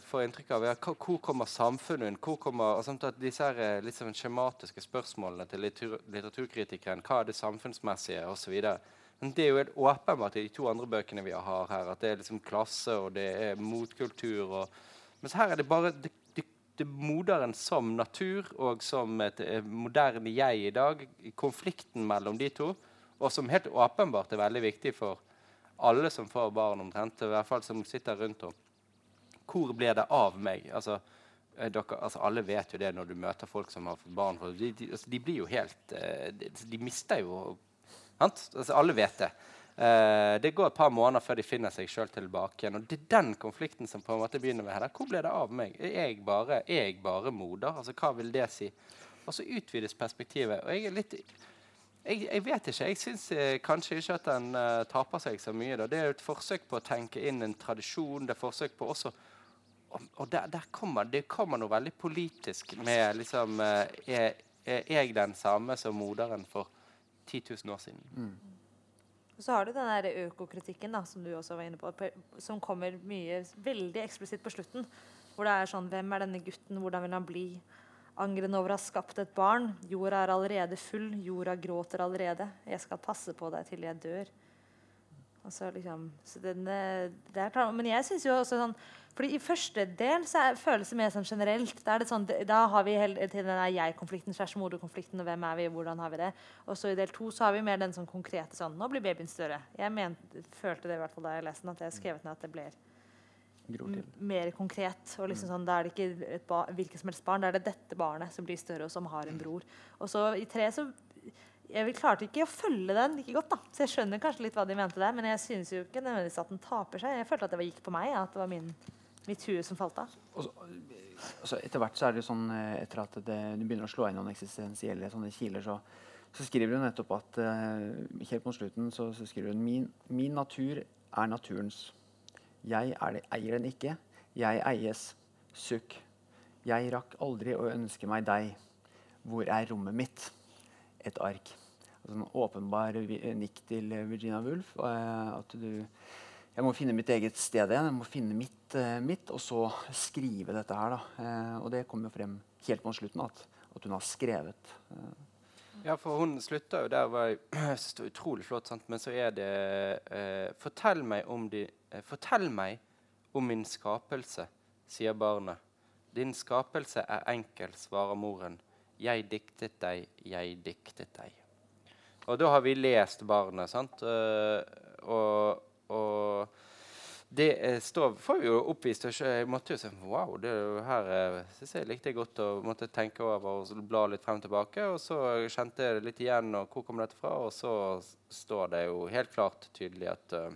får inntrykk av, er hvor kommer samfunnet inn? Hvor kommer, og sånt at disse her, eh, litt sånn skjematiske spørsmålene til litteratur, litteraturkritikeren. Hva er det samfunnsmessige, Og så Men Det er jo helt åpenbart i de to andre bøkene vi har her, at det er liksom klasse og det er motkultur. og mens her er det bare det moderen som natur og som et eh, moderne jeg i dag. Konflikten mellom de to. Og som helt åpenbart er veldig viktig for alle som får barn, omtrent. I hvert fall som sitter rundt om. Hvor blir det av meg? Altså, eh, dere, altså alle vet jo det når du møter folk som har fått barn. De, de, altså de blir jo helt eh, de, de mister jo altså, Alle vet det. Uh, det går et par måneder før de finner seg sjøl tilbake igjen. Og det er den konflikten som på en måte begynner med her. Hvor ble det av meg? Er jeg bare, er jeg bare moder? Altså, Hva vil det si? Og så utvides perspektivet. Og jeg er litt jeg, jeg vet ikke. Jeg syns eh, kanskje ikke at den uh, taper seg så mye. Da. Det er et forsøk på å tenke inn en tradisjon. Det er forsøk på også Og, der, der, kommer det kommer noe veldig politisk med liksom er, er, jeg den samme som moderen for 10 000 år siden? Mm. Og så har du den der økokritikken da, som du også var inne på, som kommer mye veldig eksplisitt på slutten. Hvor det er sånn Hvem er denne gutten? Hvordan vil han bli? Angren over å ha skapt et barn. Jorda er allerede full. Jorda gråter allerede. Jeg skal passe på deg til jeg dør. Altså, liksom, den, eh, det er men jeg syns jo også sånn fordi I første del så er, føles det mer sånn generelt. Da, sånn, da har vi hele tiden den jeg-konflikten slash moderkonflikten. og hvem er vi, hvordan har vi det? Og så I del to så har vi mer den sånn konkrete sånn Nå blir babyen større. Jeg mente, følte det i hvert fall da jeg leste den, at jeg skrevet ned at det blir mer konkret. og liksom mm. sånn, Da er det ikke et hvilket som helst barn, da er det dette barnet som blir større, og som har en bror. Og så I tre så jeg klarte ikke å følge den like godt. da Så jeg skjønner kanskje litt hva de mente der, men jeg synes jo ikke nødvendigvis at den taper seg. Jeg følte at det gikk på meg, at det var min, mitt hue som falt av. Så, altså, etter hvert så er det sånn eh, etter at det, du begynner å slå inn noen eksistensielle sånne kiler, så, så skriver hun nettopp at uh, helt mot slutten så, så skriver hun min, min natur er naturens. Jeg er det, eier den ikke. Jeg eies. Sukk. Jeg rakk aldri å ønske meg deg. Hvor er rommet mitt? et ark. Altså en åpenbar nikk til Virginia Woolf. Uh, at du jeg må finne mitt eget sted igjen. Jeg må finne mitt, uh, mitt og så skrive dette her. Uh, og det kommer jo frem helt mot slutten at, at hun har skrevet. Uh. Ja, for hun slutta jo der. var (clears throat) jeg synes det var utrolig flott. Sant? Men så er det fortell, meg om de, fortell meg om min skapelse, sier barnet. Din skapelse er enkel, svarer moren. 'Jeg diktet deg, jeg diktet deg'. Og da har vi lest barnet, sant? Og, og, det står, får vi jo oppvist. Og jeg måtte jo si wow, det her uh, synes jeg likte jeg godt å måtte tenke over og bla litt frem og tilbake. Og så kjente jeg det litt igjen, og hvor kom dette fra? Og så står det jo helt klart tydelig at uh,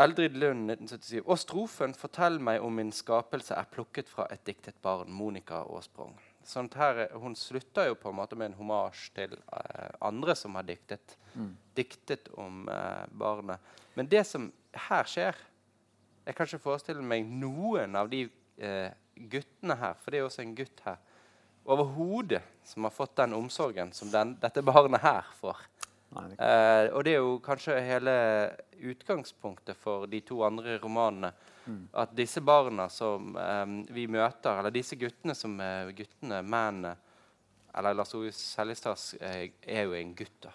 Eldrid Lund 1977. Og strofen 'Fortell meg om min skapelse' er plukket fra et diktet barn, Monica Aasprong. Sånn her, hun slutter jo på en måte med en homasj til uh, andre som har diktet, mm. diktet om uh, barnet. Men det som her skjer Jeg kan ikke forestille meg noen av de uh, guttene her, for det er også en gutt her, overhodet som har fått den omsorgen som den, dette barnet her får. Nei, det, og det er jo kanskje hele utgangspunktet for de to andre romanene. At disse barna som eh, vi møter, eller disse guttene som er guttene, mennene Eller Lars Ove Seljestads eh, er jo en gutt, da.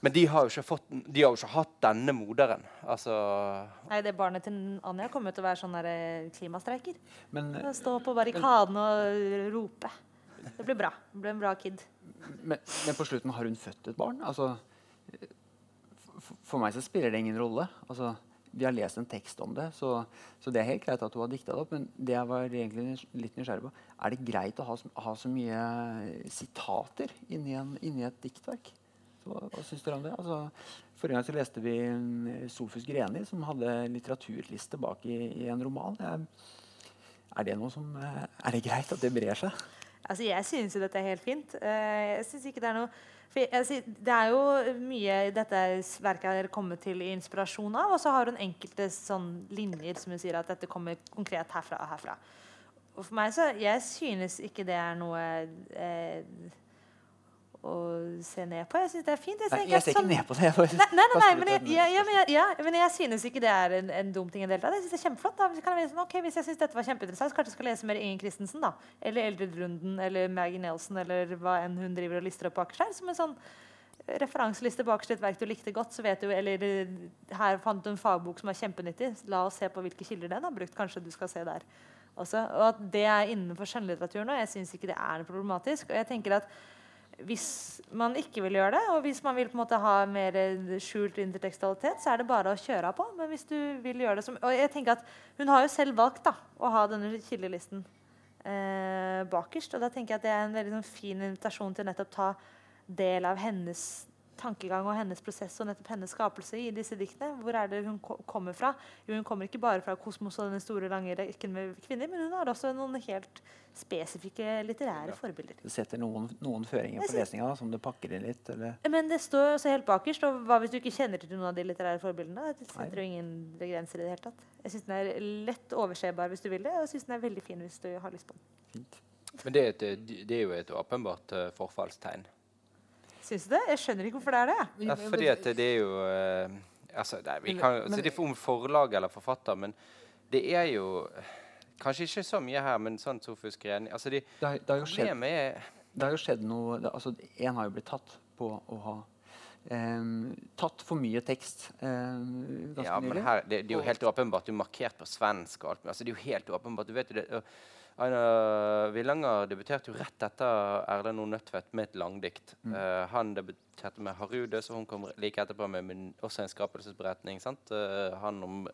Men de har jo ikke, fått, de har jo ikke hatt denne moderen. Altså Nei, det barnet til Anja kommer til å være sånn der, eh, klimastreiker. men, Stå på barrikaden og rope. Det blir bra. Det blir en bra kid. men, men på slutten har hun født et barn. Altså, for, for meg så spiller det ingen rolle. Altså, vi har lest en tekst om det, så, så det er helt greit at hun har dikta det opp. Men det jeg var egentlig litt nysgjerrig på, er det greit å ha, ha så mye sitater inni, en, inni et diktverk? Så, hva syns dere om det? Altså, forrige gang så leste vi Sofus Greni, som hadde litteraturliste bak i, i en roman. Er det som eh, Er det greit at det brer seg? Altså, jeg synes jo dette er helt fint. Eh, jeg synes ikke Det er noe det er jo mye dette verket har kommet til inspirasjon av, og så har hun enkelte sånn linjer som hun sier at dette kommer konkret herfra og herfra. Og for meg så Jeg synes ikke det er noe eh, å se ned på. Jeg synes det er fint. Jeg, Nei, jeg ser ikke sånn- ned på det. Jeg Nei, nei, nei, men, jeg, ja, ja, men, jeg, ja, men jeg synes ikke det er en, en dum ting. i det hele tatt. Jeg synes det er kjempeflott. Da. Kan jeg sånn, okay, Hvis jeg synes dette var kjempeinteressant, så kanskje jeg skal lese mer Ingen Christensen. da. Eller Eldrid Lunden eller Maggie Nelson eller hva enn hun driver og lister opp bak seg. Som en sånn referanseliste bakerst et verk du likte godt, så vet du Eller eh, her fant du en fagbok som er kjempenyttig. La oss se på hvilke kilder den har brukt. Kanskje du skal se der også. Og at det er innenfor skjønnlitteraturen òg. Jeg syns ikke det er problematisk. Og jeg tenker at hvis man ikke vil gjøre det, og hvis man vil på en måte ha mer skjult intertekstualitet, så er det bare å kjøre på. Men hvis du vil gjøre det som Og jeg tenker at hun har jo selv valgt da, å ha denne kildelisten eh, bakerst. Og da tenker jeg at det er en veldig sånn, fin invitasjon til nettopp ta del av hennes tankegang og hennes prosess og nettopp hennes skapelse i disse diktene. Hvor er det hun ko kommer fra? Jo, hun kommer ikke bare fra kosmos og denne store, lange rekken med kvinner, men hun har også noen helt spesifikke litterære forbilder. Du setter noen, noen føringer på lesninga, som du pakker inn litt. Eller? Men det står også helt bakerst. Og hva hvis du ikke kjenner til noen av de litterære forbildene? Det setter jo ingen begrenser i det hele tatt. Jeg syns den er lett oversebar hvis du vil det, og jeg syns den er veldig fin hvis du har lyst på den. Fint. Men det er, et, det er jo et åpenbart eh, forfallstegn. Syns du det? Jeg skjønner ikke hvorfor det er det. Ja, fordi at det er jo eh, altså, nei, vi kan si det om forlag eller forfatter, men det er jo Kanskje ikke så mye her, men sånn Sofus Greni altså de, Det, har, det, har jo skjedd, er det har jo skjedd noe det, altså, En har jo blitt tatt på å ha Um, tatt for mye tekst Um, ganske Ja, men her, det, det er jo helt åpenbart. Du er markert på svensk og alt. men Altså, det er jo helt åpenbart. Du vet jo det. Aina Villanger debuterte jo rett etter Erlend O. Nødtvedt med et langdikt. Mm. Uh, han debuterte med 'Harude', så hun kom like etterpå med, min, også en skapelsesberetning. sant? Eh, han om,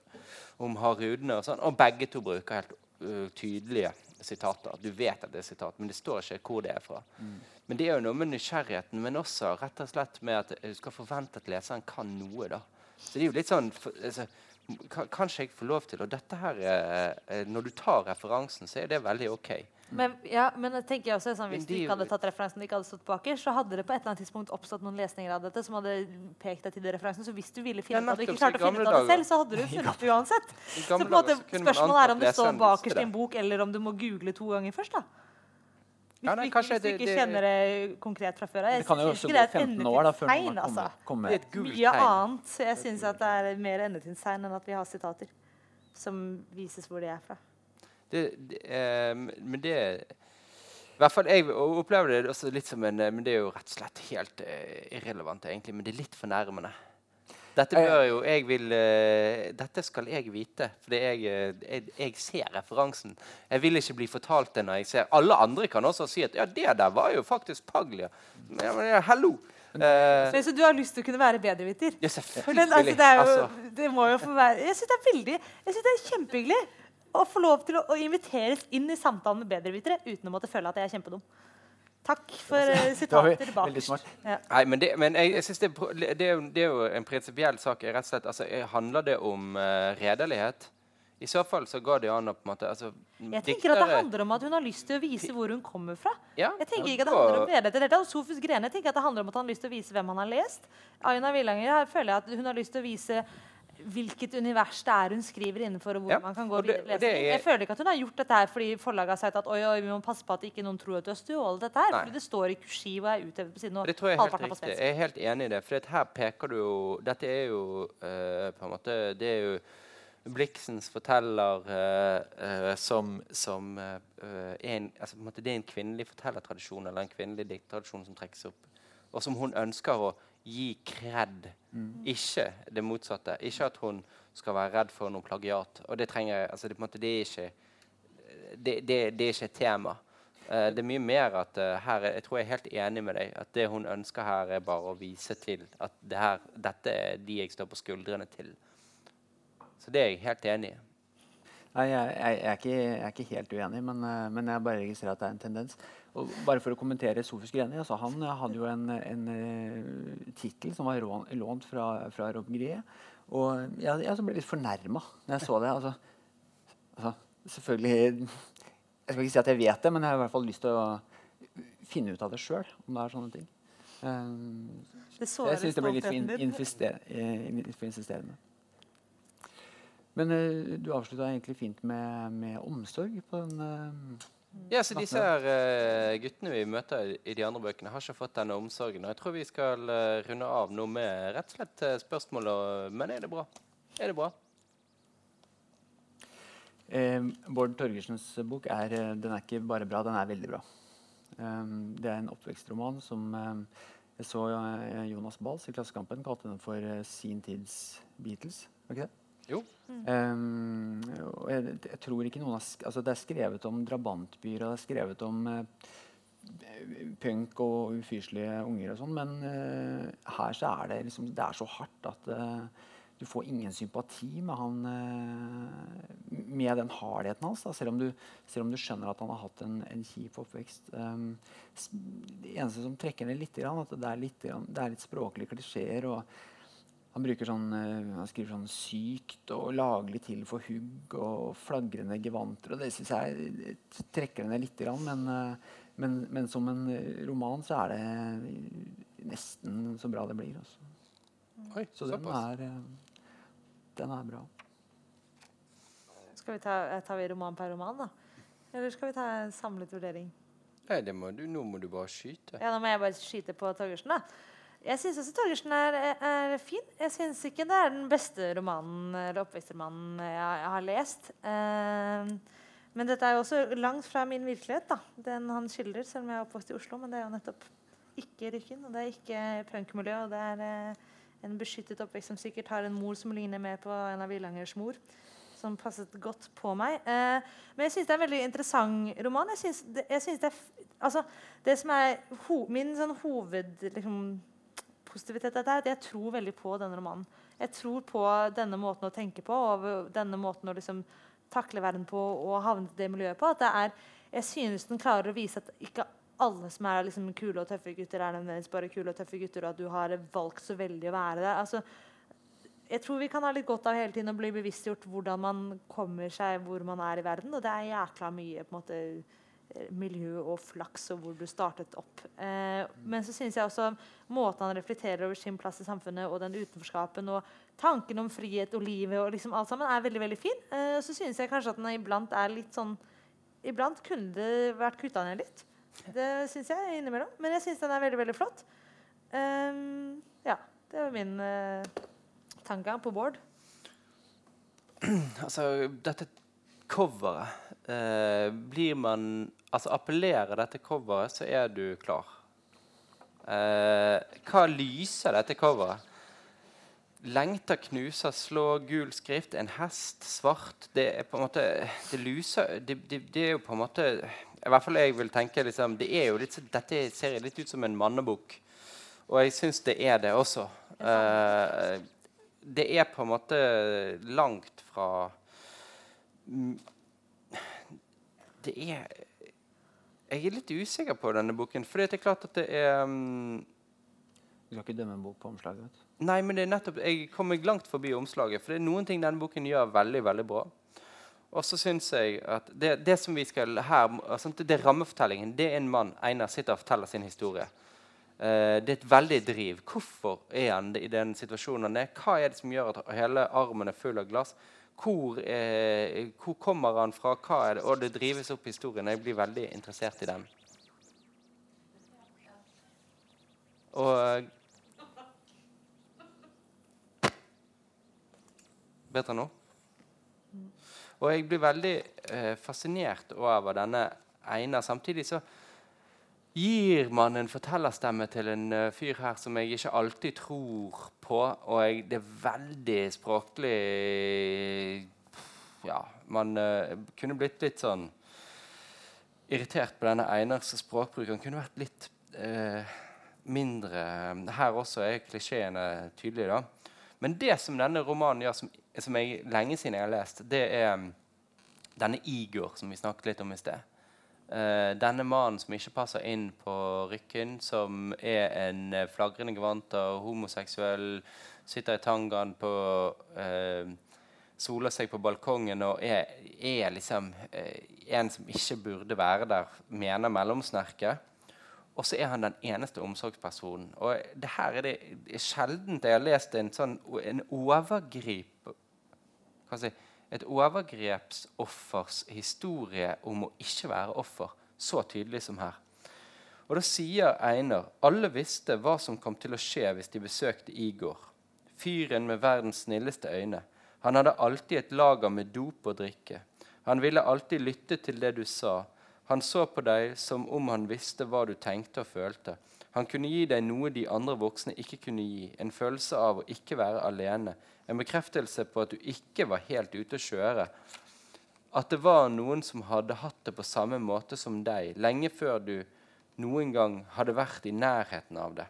om harudene og sånn. Og begge to bruker helt uh, tydelige sitater. Du vet at det er sitat, men det står ikke hvor det er fra. Mm. Men det er jo noe med nysgjerrigheten, men også rett og slett med at du skal forvente at leseren kan noe. da. Så det er jo litt sånn for, altså, kan, Kanskje jeg får lov til Og dette her er, eh, Når du tar referansen, så er det veldig OK. Men, ja, men jeg tenker også sånn, hvis du ikke hadde tatt referansen og ikke hadde stått bakerst, så hadde det på et eller annet tidspunkt oppstått noen lesninger av dette som hadde pekt deg til den referansen. Så hvis du ville finne Ja, av det, nettopp, ikke klarte å finne ut av det selv, så hadde du funnet det uansett. Så på en måte, spørsmålet er om du står bakerst i en bok, eller om du må google to ganger først. da. Hvis, Ja, nei, kanskje hvis du ikke det- kjenner det konkret fra før av. Det kan jo også gå det er et 15 år da, før endetidstegn, man kommer, kommer. komme Det er et gult Mye annet. Så jeg syns at det er mer endetidstegn enn at vi har sitater som vises hvor de er fra. Det, det, eh, men det i hvert fall Jeg opplever det også litt som en eh, Men det er jo rett og slett helt eh, irrelevant, egentlig. Men det er litt fornærmende. Dette Eh. bør jo jeg vil eh, Dette skal jeg vite, fordi jeg, eh, jeg, jeg ser referansen. Jeg vil ikke bli fortalt det når jeg ser Alle andre kan også si at ja, det der var jo faktisk Paglia. Men, ja, men ja, hallo! Eh, Så, så du har lyst til å kunne være bedreviter? ja, selvfølgelig. Men altså, det, er jo, altså. det må jo få være Jeg syns det er veldig Jeg synes det er kjempehyggelig å få lov til å, å inviteres inn i samtalen med bedrevitere uten å måtte føle at jeg er kjempedum. Takk for (laughs) sitatet tilbake. var veldig smart. Ja. Nei, men, det, men jeg, jeg synes det, det, det er jo en prinsipiell sak. rett og slett, altså, eh, Handler det om uh, redelighet? I så fall så går det an å på en måte altså, Jeg tenker at det handler om at hun har lyst til å vise hvor hun kommer fra. ja, Jeg tenker ikke at det handler om redelighet tatt. Sofus Grene tenker at det handler om at han har lyst til å vise hvem han har lest. Aina Villanger her føler jeg at hun har lyst til å vise hvilket univers det er hun skriver innenfor. og hvor Ja, man kan gå det- videre er- Jeg føler ikke at hun har gjort dette her fordi forlaget har sagt at oi, oi, vi må passe på at ikke noen tror at du har stjålet dette. her, Nei. fordi det står i kursiv og er utøvet på siden. Og det tror jeg er helt riktig. Jeg er helt enig i det. For her peker du jo Dette er jo uh, på en måte Det er jo Bliksens forteller uh, uh, som, som en, altså på en måte Det er en kvinnelig fortellertradisjon eller en kvinnelig dikttradisjon som trekkes opp. Og som hun ønsker å gi kred. Ikke det motsatte. Ikke at hun skal være redd for noe plagiat. Og det trenger altså det, måte, det er ikke det, det, det er ikke et tema. Uh, det er mye mer at uh, her er, Jeg tror jeg er helt enig med deg. At det hun ønsker her, er bare å vise til at det her, dette er de jeg står på skuldrene til. Så det er jeg helt enig i. Nei, jeg, jeg, jeg, er ikke, jeg er ikke helt uenig, men, eh, men jeg bare registrerer at det er en tendens. Og bare for å kommentere Sofus Greni. Altså han eh, hadde jo en, en uh, tittel som var lånt fra, fra Rob Grie. Og jeg, jeg ble litt fornærma når jeg så det. Altså, altså, selvfølgelig Jeg skal ikke si at jeg vet det, men jeg har i hvert fall lyst til å finne ut av det sjøl. Om det er sånne ting. Um, Det så jeg syns det ble litt for, in, eh, for insisterende. Men uh, du avslutta egentlig fint med, med omsorg på den eh, Ja, så Disse her, uh, guttene vi møter i, de andre bøkene, har ikke fått denne omsorgen. Og jeg tror vi skal uh, runde av nå med rett og slett uh, spørsmål. Og, men er det bra? Er det bra? Eh, Bård Torgersens bok er, eh, den er ikke bare bra, den er veldig bra. Um, det er en oppvekstroman som eh, Jeg så Jonas Bals i Klassekampen kalte den for sin tids Beatles. Var ikke det? Jo. Um, og jeg, jeg tror ikke noen har altså Det er skrevet om drabantbyer og det er skrevet om uh, punk og ufyselige unger og sånn, men uh, her så er det liksom Det er så hardt at uh, du får ingen sympati med han med den hardheten hans, da, selv, om du, selv om du skjønner at han har hatt en, en kjip oppvekst. Um, det eneste som trekker ned litt, er at det er litt, det er litt språklige klisjeer. Han sånn, eh, han skriver sånn sykt og laglig til for hugg og flagrende gevanter. og Det syns jeg trekker det ned litt. Men, eh, men, men som en eh, roman så er det nesten så bra det blir. Også. Oi, Så den er, den er bra. Skal vi ta, tar vi roman per roman, da? Eller skal vi ta en samlet vurdering? Nei, det må du, nå må du bare skyte. Ja, Nå må jeg bare skyte på Torgersen. da. Jeg syns også Torgersen er, er fin. Jeg syns ikke det er den beste romanen eller oppvekstromanen jeg, jeg har lest. Eh, men dette er jo også langt fra min virkelighet, da. den han skildrer, selv om jeg er oppvokst i Oslo. Men det er jo nettopp ikke Rykken, og det er ikke punkmiljø. Og det er eh, en beskyttet oppvekst som sikkert har en mor som ligner mer på en av Villangers mor. Som passet godt på meg. Eh, men jeg syns det er en veldig interessant roman. Jeg synes det, jeg synes det, er, altså, det som er ho min sånn hoved liksom, positivitet dette at jeg tror veldig på denne romanen. Jeg tror på denne måten å tenke på og denne måten å liksom takle verden på og havne i det miljøet på. At det er, jeg synes den klarer å vise at ikke alle som er liksom kule og tøffe gutter, er nødvendigvis bare kule og tøffe gutter, og at du har valgt så veldig å være det. Altså, jeg tror vi kan ha litt godt av hele tiden å bli bevisstgjort hvordan man kommer seg hvor man er i verden. Og det er jækla mye på en måte miljø og flaks og hvor du startet opp. Eh, men så syns jeg også måten han reflekterer over sin plass i samfunnet og den utenforskapen og tanken om frihet og livet og liksom alt sammen er veldig veldig fin. Eh, så syns jeg kanskje at den iblant er litt sånn Iblant kunne det vært kutta ned litt. Det syns jeg innimellom. Men jeg syns den er veldig, veldig flott. Ehm, ja, det var min uh, tanke på Bård. (clears throat) Altså, dette coveret eh, Blir man Altså, appellerer dette coveret, så er du klar. Eh, hva lyser dette coveret? Lengter, knuser, slå, gul skrift, en hest, svart Det er på en måte Det lyser Det, det, det er jo på en måte I hvert fall jeg vil tenke liksom, det er jo litt, Dette ser litt ut som en mannebok. Og jeg syns det er det også. Eh, det er på en måte langt fra Det er Jeg er litt usikker på denne boken. For det er klart at det er mm, Du skal ikke dømme en bok på omslaget. vet du. Nei, men det er nettopp Jeg kom meg langt forbi omslaget. For det er noen ting denne boken gjør veldig, veldig bra. Og så syns jeg at det, det som vi skal her altså, Det er rammefortellingen. Det er en mann, Einar, sitter og forteller sin historie. Eh, det er et veldig driv. Hvorfor er han i den situasjonen han er? Hva er det som gjør at hele armen er full av glass? Hvor, eh, hvor kommer han fra? Hva er det? Og det drives opp historien. Jeg blir veldig interessert i den. Og Bedre nå? Og jeg blir veldig eh, fascinert over denne Einar. Samtidig så gir man en fortellerstemme til en uh, fyr her som jeg ikke alltid tror på. Og jeg, det er veldig språklig Ja, man uh, kunne blitt litt sånn irritert på denne Einars språkbruk. Kunne vært litt uh, mindre Her også er klisjeene tydelige. da. Men det som denne romanen gjør, som, som jeg lenge siden jeg har lest, det er um, denne Igor som vi snakket litt om i sted. Uh, denne mannen som ikke passer inn på Rykken, som er en uh, flagrende gevanter, homoseksuell, sitter i tangaen på uh, Soler seg på balkongen og er, er liksom en som ikke burde være der, mener mellomsnerket. Og så er han den eneste omsorgspersonen. Og det her er det sjelden jeg har lest en sånn en overgrip hva si, et overgrepsoffers historie om å ikke være offer så tydelig som her. Og Da sier Einar alle visste hva som kom til å skje hvis de besøkte Igor. Fyren med verdens snilleste øyne. Han hadde alltid et lager med dop og drikke. Han ville alltid lytte til det du sa. Han så på deg som om han visste hva du tenkte og følte. Han kunne gi deg noe de andre voksne ikke kunne gi, en følelse av å ikke være alene, en bekreftelse på at du ikke var helt ute å kjøre. At det var noen som hadde hatt det på samme måte som deg, lenge før du noen gang hadde vært i nærheten av det.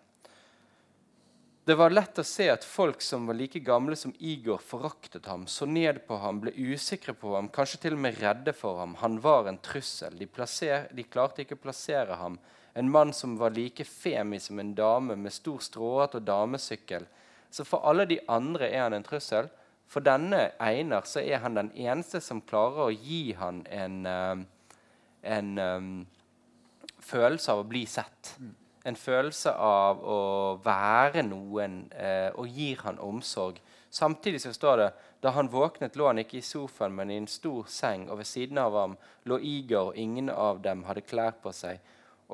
Det var lett å se at folk som var like gamle som Igor, foraktet ham, så ned på ham, ble usikre på ham, kanskje til og med redde for ham. Han var en trussel. De, plasser, de klarte ikke å plassere ham. En mann som var like femi som en dame, med stor stråhatt og damesykkel, så for alle de andre er han en trussel. For denne Einar så er han den eneste som klarer å gi han en, uh, en um, følelse av å bli sett. En følelse av å være noen, eh, og gir han omsorg. Samtidig så står det da han våknet, lå han ikke i sofaen, men i en stor seng, og ved siden av ham lå Igor, og ingen av dem hadde klær på seg.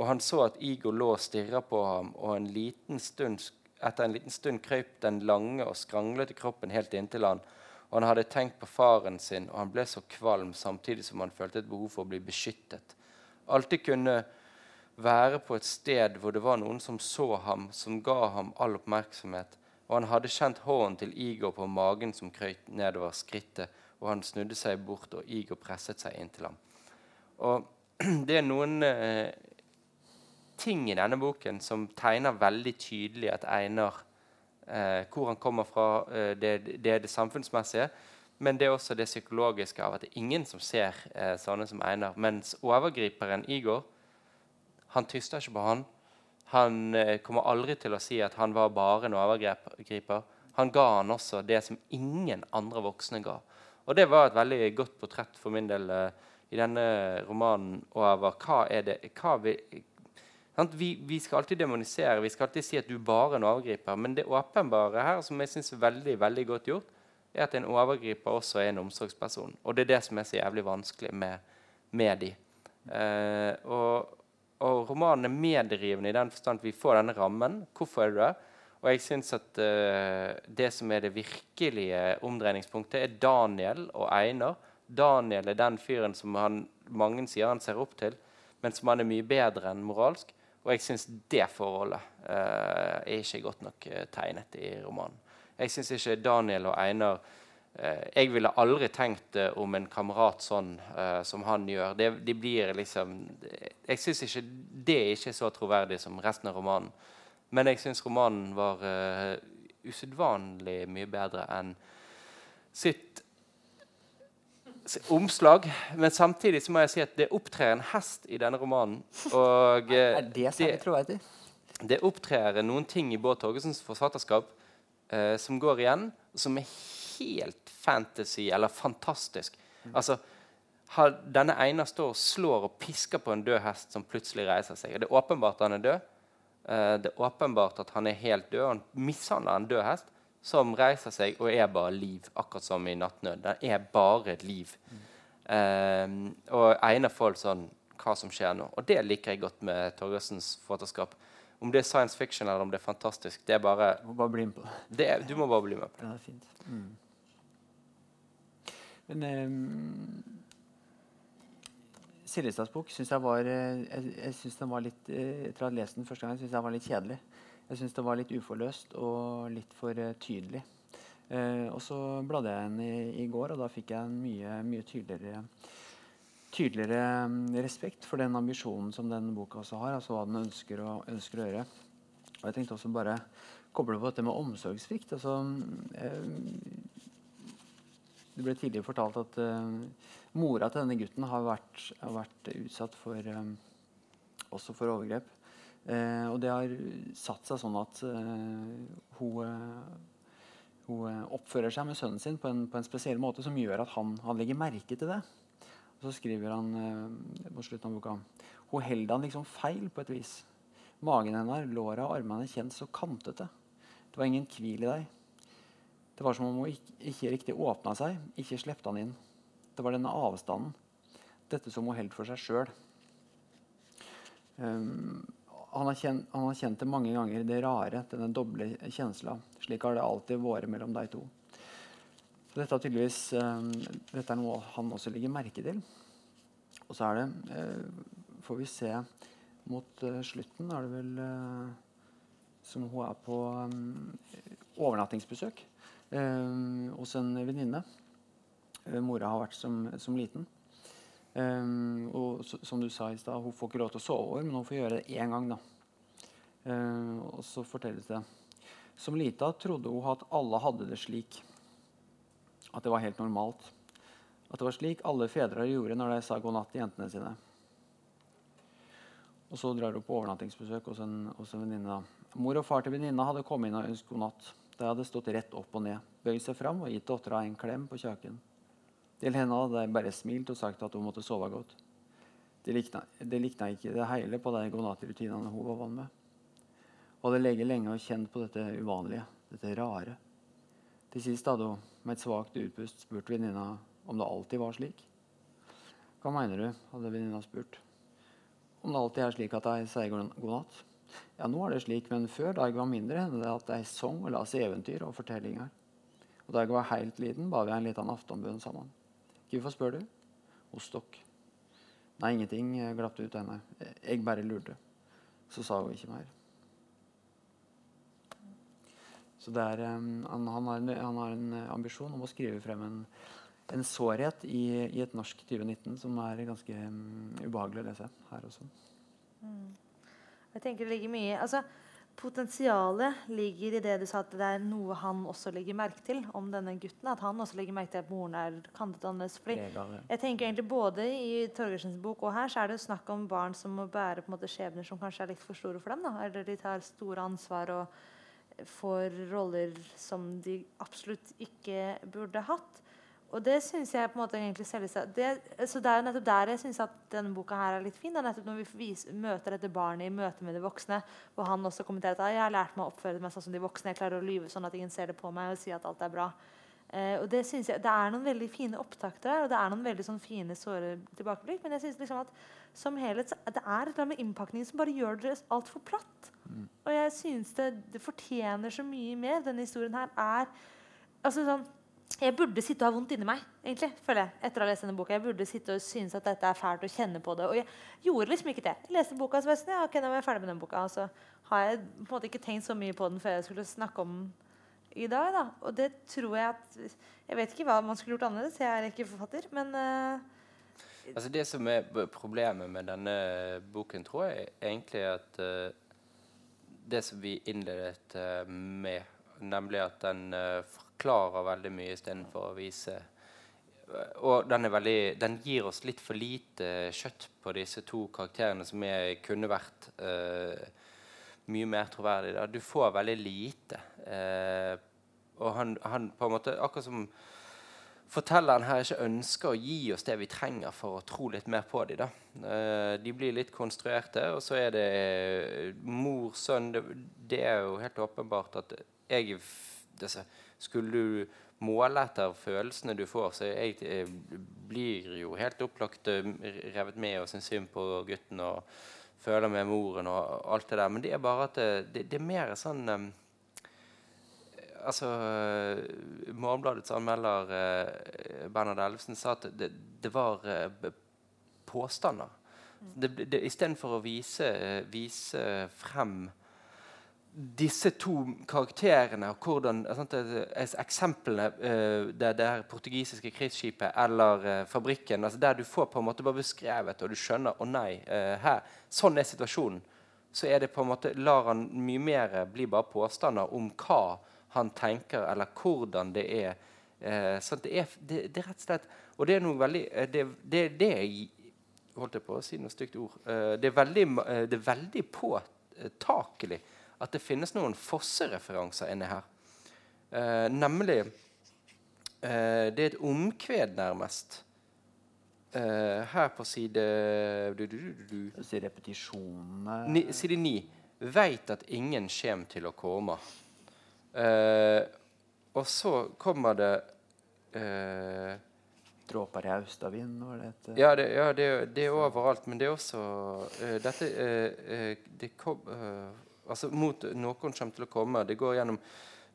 Og han så at Igor lå og stirra på ham, og en liten stund etter en liten stund krøp den lange og skranglete kroppen helt inntil han, og han hadde tenkt på faren sin, og han ble så kvalm samtidig som han følte et behov for å bli beskyttet. Alltid kunne være på et sted hvor det var noen som så ham, som ga ham all oppmerksomhet, og han hadde kjent hånden til Igor på magen som krøyt nedover skrittet, og han snudde seg bort, og Igor presset seg inntil ham. Og (clears throat) det er noen eh, ting i denne boken som tegner veldig tydelig at Einar eh, Hvor han kommer fra, eh, det, er det samfunnsmessige. Men det er også det psykologiske av at det er ingen som ser eh, sånne som Einar. Mens overgriperen Igor han tyster ikke på han. Han eh, kommer aldri til å si at han var bare en overgriper. Han ga han også det som ingen andre voksne ga. Og det var et veldig godt portrett for min del eh, i denne romanen over hva det, hva vi, vi, vi, skal alltid demonisere, vi skal alltid si at du bare er en overgriper. Men det åpenbare her, som jeg synes er veldig, veldig godt gjort, er at en overgriper også er en omsorgsperson. Og det er det som er så jævlig vanskelig med, med de. Eh, og, og, romanen er medrivende i den forstand at vi får denne rammen. Hvorfor er du det? Og jeg syns at uh, det som er det virkelige omdreiningspunktet, er Daniel og Einar. Daniel er den fyren som han, mange sier han ser opp til, men som han er mye bedre enn moralsk. Og jeg syns det forholdet uh, er ikke godt nok uh, tegnet i romanen. Jeg syns ikke Daniel og Einar uh, Jeg ville aldri tenkt om en kamerat sånn som han gjør. Det, de blir liksom Jeg syns ikke det er ikke så troverdig som resten av romanen. Men jeg syns romanen var usedvanlig mye bedre enn sitt omslag. Men samtidig så må jeg si at det opptrer en hest i denne romanen. Og, (laughs) er det særlig troverdig? Det opptrer noen ting i Bård Torgesens forfatterskap eh, som går igjen, som er helt fantasy eller fantastisk. Mm. Altså, denne Einar står og slår og pisker på en død hest som plutselig reiser seg. Det er åpenbart at han er død. Eh, det er åpenbart at han er helt død. Han mishandler en død hest som reiser seg og er bare liv, akkurat som i 'Nattnød'. Den er bare et liv. Mm. og egner folk sånn hva som skjer nå. Og det liker jeg godt med Torgersens forfatterskap. Om det er science fiction eller om det er fantastisk, det er bare, Du må bare bli med på det. er, Du må bare bli med på det. Ja, det er fint. Mm. Men um, Siljestads bok syns jeg var eh, Jeg, jeg synes den var litt eh, Etter å ha lest den første gang syns jeg var litt kjedelig. Jeg syns det var litt uforløst og litt for uh, tydelig. Uh, og så bladde jeg den i, i, går, og da fikk jeg en mye, mye tydeligere tydeligere um, respekt for den ambisjonen som denne boka også har. altså hva den ønsker å, ønsker å gjøre. Og jeg tenkte også bare koble på dette med omsorgssvikt. Altså, eh, det ble tidligere fortalt at eh, mora til denne gutten har vært, har vært utsatt for eh, også for overgrep. Uh, og det har satt seg sånn at eh, hun, hun, oppfører seg med sønnen sin på en, på en, spesiell måte som gjør at han, han, legger merke til det. Og så skriver han på slutten av boka hun holder han liksom feil på et vis. Magen hennes, låra og armene kjent så kantete. Det var ingen hvil i deg. Det var som om hun ikke, ikke riktig åpna seg, ikke slepte han inn. Det var denne avstanden, dette som hun holdt for seg sjøl. Um, han, har kjent, han har kjent det mange ganger, det rare, denne doble kjensla. Slik har det alltid vært mellom de to. Så dette, er um, dette er noe han også legger merke til. Og så er det uh, Får vi se mot uh, slutten, er det vel uh, som hun er på um, overnattingsbesøk eh, hos en venninne. Eh, mora har vært som, som liten. Um, og som du sa i stad, hun får ikke lov til å sove over, men hun får gjøre det én gang. da. Um, og så fortelles det Som lita trodde hun at alle hadde det slik. At det var helt normalt. At det var slik alle fedre gjorde når de sa god natt til jentene sine. Og så drar hun på overnattingsbesøk hos en, hos en venninne. Mor og far til venninna hadde kommet inn og ønsket god natt. De hadde stått rett opp og ned, bøyd seg fram og gitt dattera en klem på kjaken. Til henne hadde jeg bare smilt og sagt at hun måtte sove godt. Det likna, det likna ikke det hele på de godnattrutinene hun var vant med. Hun hadde ligget lenge og kjent på dette uvanlige, dette rare. Til sist hadde hun med et svakt utpust spurt venninna om det alltid var slik. Hva mener du? hadde venninna spurt. Om det alltid er slik at de sier god natt? Ja, nå er det slik, men før, da jeg var mindre, hendte det at jeg sang og las eventyr og fortellinger. Og da jeg var helt liten, ba vi en liten aftenbønn sammen. Hvorfor spør du? Hos dere. Nei, ingenting glapp ut henne. Jeg bare lurte. Så sa hun ikke mer. Så er, han, han, har en, han, har en, ambisjon om å skrive frem en, en sårhet i, i, et norsk 2019 som er ganske um, ubehagelig å lese her også. Mm. Jeg tenker det ligger mye altså, Potensialet ligger i det du sa at det er noe han også legger merke til om denne gutten. At han også legger merke til at moren er kantet annerledes. Fordi jeg tenker egentlig Både i Torgersens bok og her så er det jo snakk om barn som må bære på en måte skjebner som kanskje er litt for store for dem. Da. Eller de tar store ansvar og får roller som de absolutt ikke burde hatt. Og det syns jeg på en måte egentlig selvsagt det, Så det er jo nettopp der jeg syns at denne boka her er litt fin. Det er nettopp når vi viser, møter dette barnet i møte med de voksne, hvor han også kommenterer at jeg har lært meg å oppføre meg sånn som de voksne. Jeg klarer å lyve sånn at ingen ser det på meg, og si at alt er bra. Eh, og Det synes jeg, det er noen veldig fine opptakter her, og det er noen veldig sånn fine, såre tilbakeblikk. Men jeg synes liksom at som helhet det er et med innpakningen som bare gjør det altfor platt. Mm. Og jeg synes det, det fortjener så mye mer. Denne historien her er altså sånn jeg burde sitte og ha vondt inni meg egentlig, føler jeg, etter å ha lest denne boka. Jeg burde sitte og synes at dette er fælt og kjenne på det. Og jeg gjorde liksom ikke det. Jeg leste boka så jeg sånn, ja, nå er jeg ferdig med den boka. Og så har jeg på en måte ikke tenkt så mye på den før jeg skulle snakke om den i dag. da. Og det tror jeg at Jeg vet ikke hva man skulle gjort annerledes. Jeg er ikke forfatter, men uh, Altså Det som er problemet med denne boken, tror jeg, er egentlig at uh, det som vi innledet uh, med, nemlig at den uh, forklarer veldig mye istedenfor å vise og den, veldig, den, gir oss litt for lite kjøtt på disse to karakterene som er, kunne vært uh, mye mer troverdige. Da. Du får veldig lite. Uh, og han, han, på en måte Akkurat som fortelleren her ikke ønsker å gi oss det vi trenger for å tro litt mer på dem. Uh, de blir litt konstruerte, og så er det mor, sønn det, det, er jo helt åpenbart at jeg disse, Skulle du måle etter følelsene du får, så jeg, jeg blir jo helt opplagt uh, revet med og syns synd på gutten og føler med moren og alt det der. Men det er bare at det, det, det er mer sånn um, altså, Morgenbladets anmelder uh, Bernhard Ellefsen sa at det, det var uh, påstander. Mm. Istedenfor å vise, eh, vise, frem disse to karakterene hvordan sant, Eksemplene uh, det, det her portugisiske krigsskipet eller fabrikken altså Der du får på en måte bare beskrevet, og du skjønner å nei, uh, her, sånn er situasjonen. Så er det på en måte, lar han mye mer bli bare påstander om hva han tenker, eller hvordan det er. Eh, sånn det, er det, det, er rett og slett Og det er noe veldig eh, Det, det, det holdt jeg på å si noe stygt ord. Eh, det, er veldig, eh, det er veldig påtakelig at det finnes noen fossereferanser inni her. Eh, nemlig eh, Det er et omkved, nærmest. her på side du, du, du, Si repetisjonene ni, Side ni. Veit at ingen kjem til å komme. Uh, og så kommer det eh, Dråper i Austavind? Ja, det, ja det, det, er overalt. Men det er også uh, Dette det kom, Altså mot noen kommer til å komme. Det går gjennom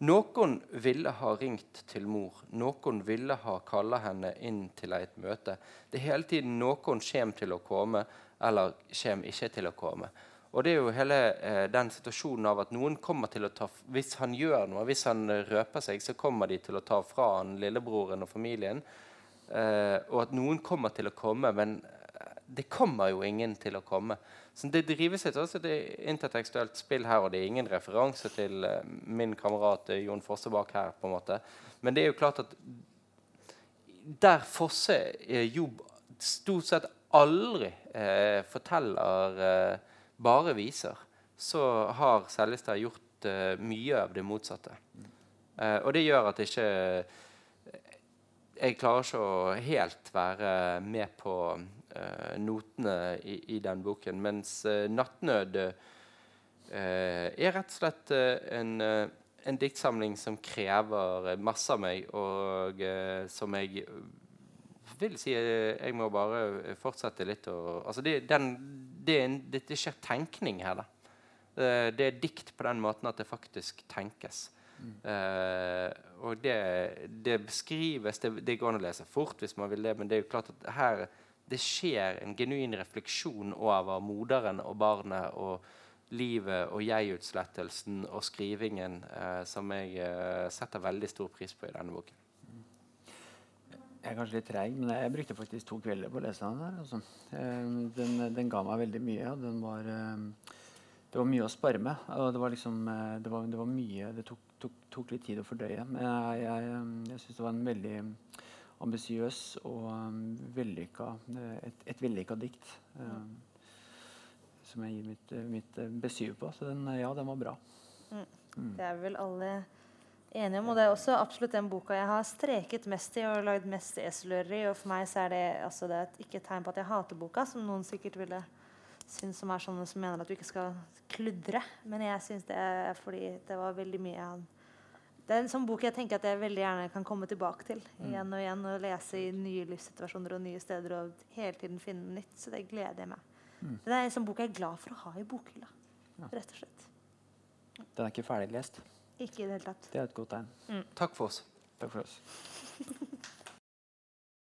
Noen ville ha ringt til mor. Noen ville ha kalla henne inn til et møte. Det er hele tiden noen kommer til å komme, eller kommer ikke til å komme. Og det er jo hele eh, den situasjonen av at noen kommer til å ta Hvis han gjør noe, hvis han røper seg, så kommer de til å ta fra han lillebroren og familien. Eh, og at noen kommer til å komme, men det kommer jo ingen til å komme. Så Det drives et, også er intertekstuelt spill her, og det er ingen referanse til uh, min kamerat eh, Jon Fosse bak her. på en måte. Men det er jo klart at der Fosse eh, jo stort sett aldri forteller bare viser, så har Seljestad gjort mye av det motsatte. Og det gjør at ikke Jeg klarer ikke å helt være med på notene i, i, den boken. Mens 'Nattnød' er rett og slett en, en diktsamling som krever masse av meg, og som jeg vil si jeg må bare fortsette litt å altså det, den, det, det, det, skjer tenkning her. da. Det er dikt på den måten at det faktisk tenkes. Mm. Uh, og det, det beskrives det, det, går an å lese fort hvis man vil det, men det er jo klart at her det skjer en genuin refleksjon over moderen og barnet og livet og jeg-utslettelsen og skrivingen eh, som jeg setter veldig stor pris på i denne boken. Jeg er kanskje litt treig, men jeg brukte faktisk to kvelder på å lese den. der. Altså. Eh, den, den, ga meg veldig mye. og den var, eh, Det var mye å spare med. Det var, liksom, eh, det var, det var mye Det tok, tok, tok, litt tid å fordøye. Men jeg, jeg, jeg syns det var en veldig ambisiøs og vellykka, et, et vellykka dikt. Mm. Som jeg gir mitt, mitt besyv på. Så den, ja, den var bra. Mm. Mm. Det er vel alle enige om. Og det er også absolutt den boka jeg har streket mest i og lagd mest eselører i. Og for meg så er det, altså, det er ikke et tegn på at jeg hater boka, som noen sikkert ville synes som er sånne som mener at du ikke skal kludre. Men jeg syns det er fordi det var veldig mye av det er en sånn bok jeg tenker at jeg veldig gjerne kan komme tilbake til mm. igjen og igjen. Og lese i nye livssituasjoner og nye steder og hele tiden finne nytt. Så det gleder jeg meg. Mm. Det er en sånn bok jeg er glad for å ha i bokhylla. Ja. Rett og slett. Den er ikke ferdiglest? Ikke i det hele tatt. Det er et godt tegn. Mm. Takk for oss. Takk for oss. (laughs)